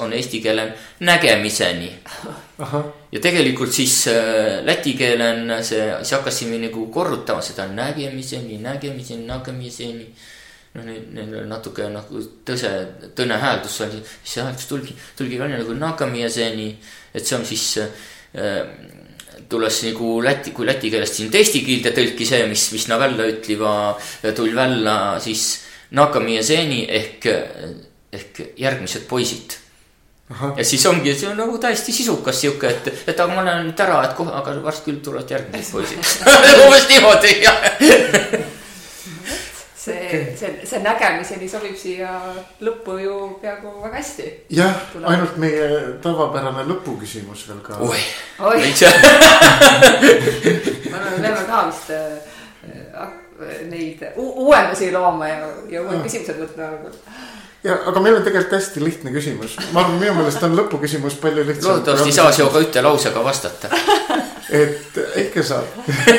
on eesti keelen nägemiseni. ja tegelikult siis äh, läti keelen see, siis hakkasime nagu korrutama seda nägemiseni, nägemiseni, nägemiseni noh, neil oli natuke nagu tõse, tõne hääldus oli, siis see hääldus tulgi, tulgi välja nagu nakamiaseni, et see on siis äh, tulles nagu läti, kui läti keelest siin eesti keelde tõlki see, mis, mis na välja ütliva tuli välja siis Nakamieseni ehk, ehk järgmised poisid. ja siis ongi, see on nagu täiesti sisukas sihuke, et, et aga ma lähen nüüd ära, et kohe, aga varsti küll tulevad järgmised poisid. Umbes niimoodi, jah see, see, nägemiseni sobib siia lõppu ju peaaegu väga hästi. jah, ainult meie tavapärane lõpuküsimus veel ka. oi, oi. ma arvan, me peame ka vist äh, neid uuendusi looma ja, ja uued küsimused võtma ja, aga meil on tegelikult hästi lihtne küsimus, ma arvan, minu meelest on lõpuküsimus palju lihtsam. loodetavasti ei saa sinuga ühte lausega vastata et ikka saab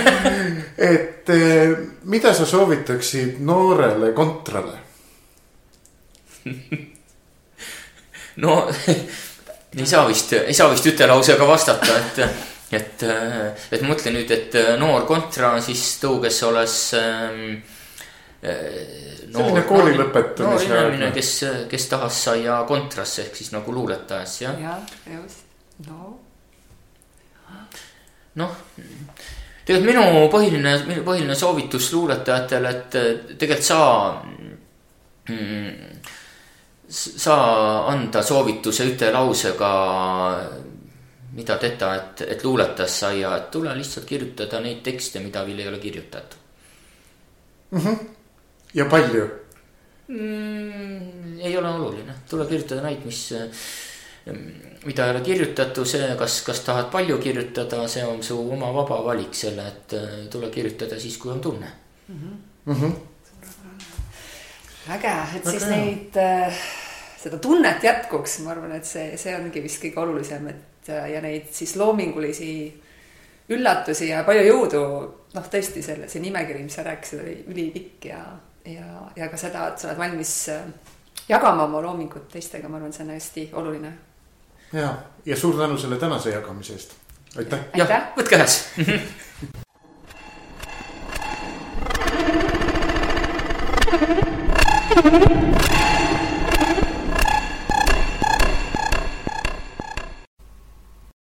et eh, mida sa soovitaksid noorele kontrale no ei saa vist, ei saa vist ühe lausega vastata, et, et, et mõtle nüüd, et noor kontra siis too, kes oleks ähm, selline kooli lõpetamise. noor inimene, kes, kes tahas saia kontrasse ehk siis nagu luuletajas, jah. jah, just, no. noh, tegelikult minu põhiline, minu põhiline soovitus luuletajatele, et tegelikult sa mm, saa anda soovituse ühe lausega, mida teda, et, et luuletas sai ja et tule lihtsalt kirjutada neid tekste, mida veel ei ole kirjutatud mm. -hmm. ja palju mm,? ei ole oluline, tule kirjutada neid, mis, mida ei ole kirjutatud, see, kas, kas tahad palju kirjutada, see on su oma vaba valik selle, et tule kirjutada siis, kui on tunne mm. -hmm. Mm -hmm äge, et väga siis hea. neid äh,, seda tunnet jätkuks, ma arvan, et see, see ongi vist kõige olulisem, et äh, ja neid siis loomingulisi üllatusi ja palju jõudu. noh, tõesti selle, see nimekiri, mis sa rääkisid, oli ülipikk ja, ja, ja ka seda, et sa oled valmis äh, jagama oma loomingut teistega, ma arvan, see on hästi oluline. Ja, ja suur tänu selle tänase jagamise eest. aitäh. jah, võtke you.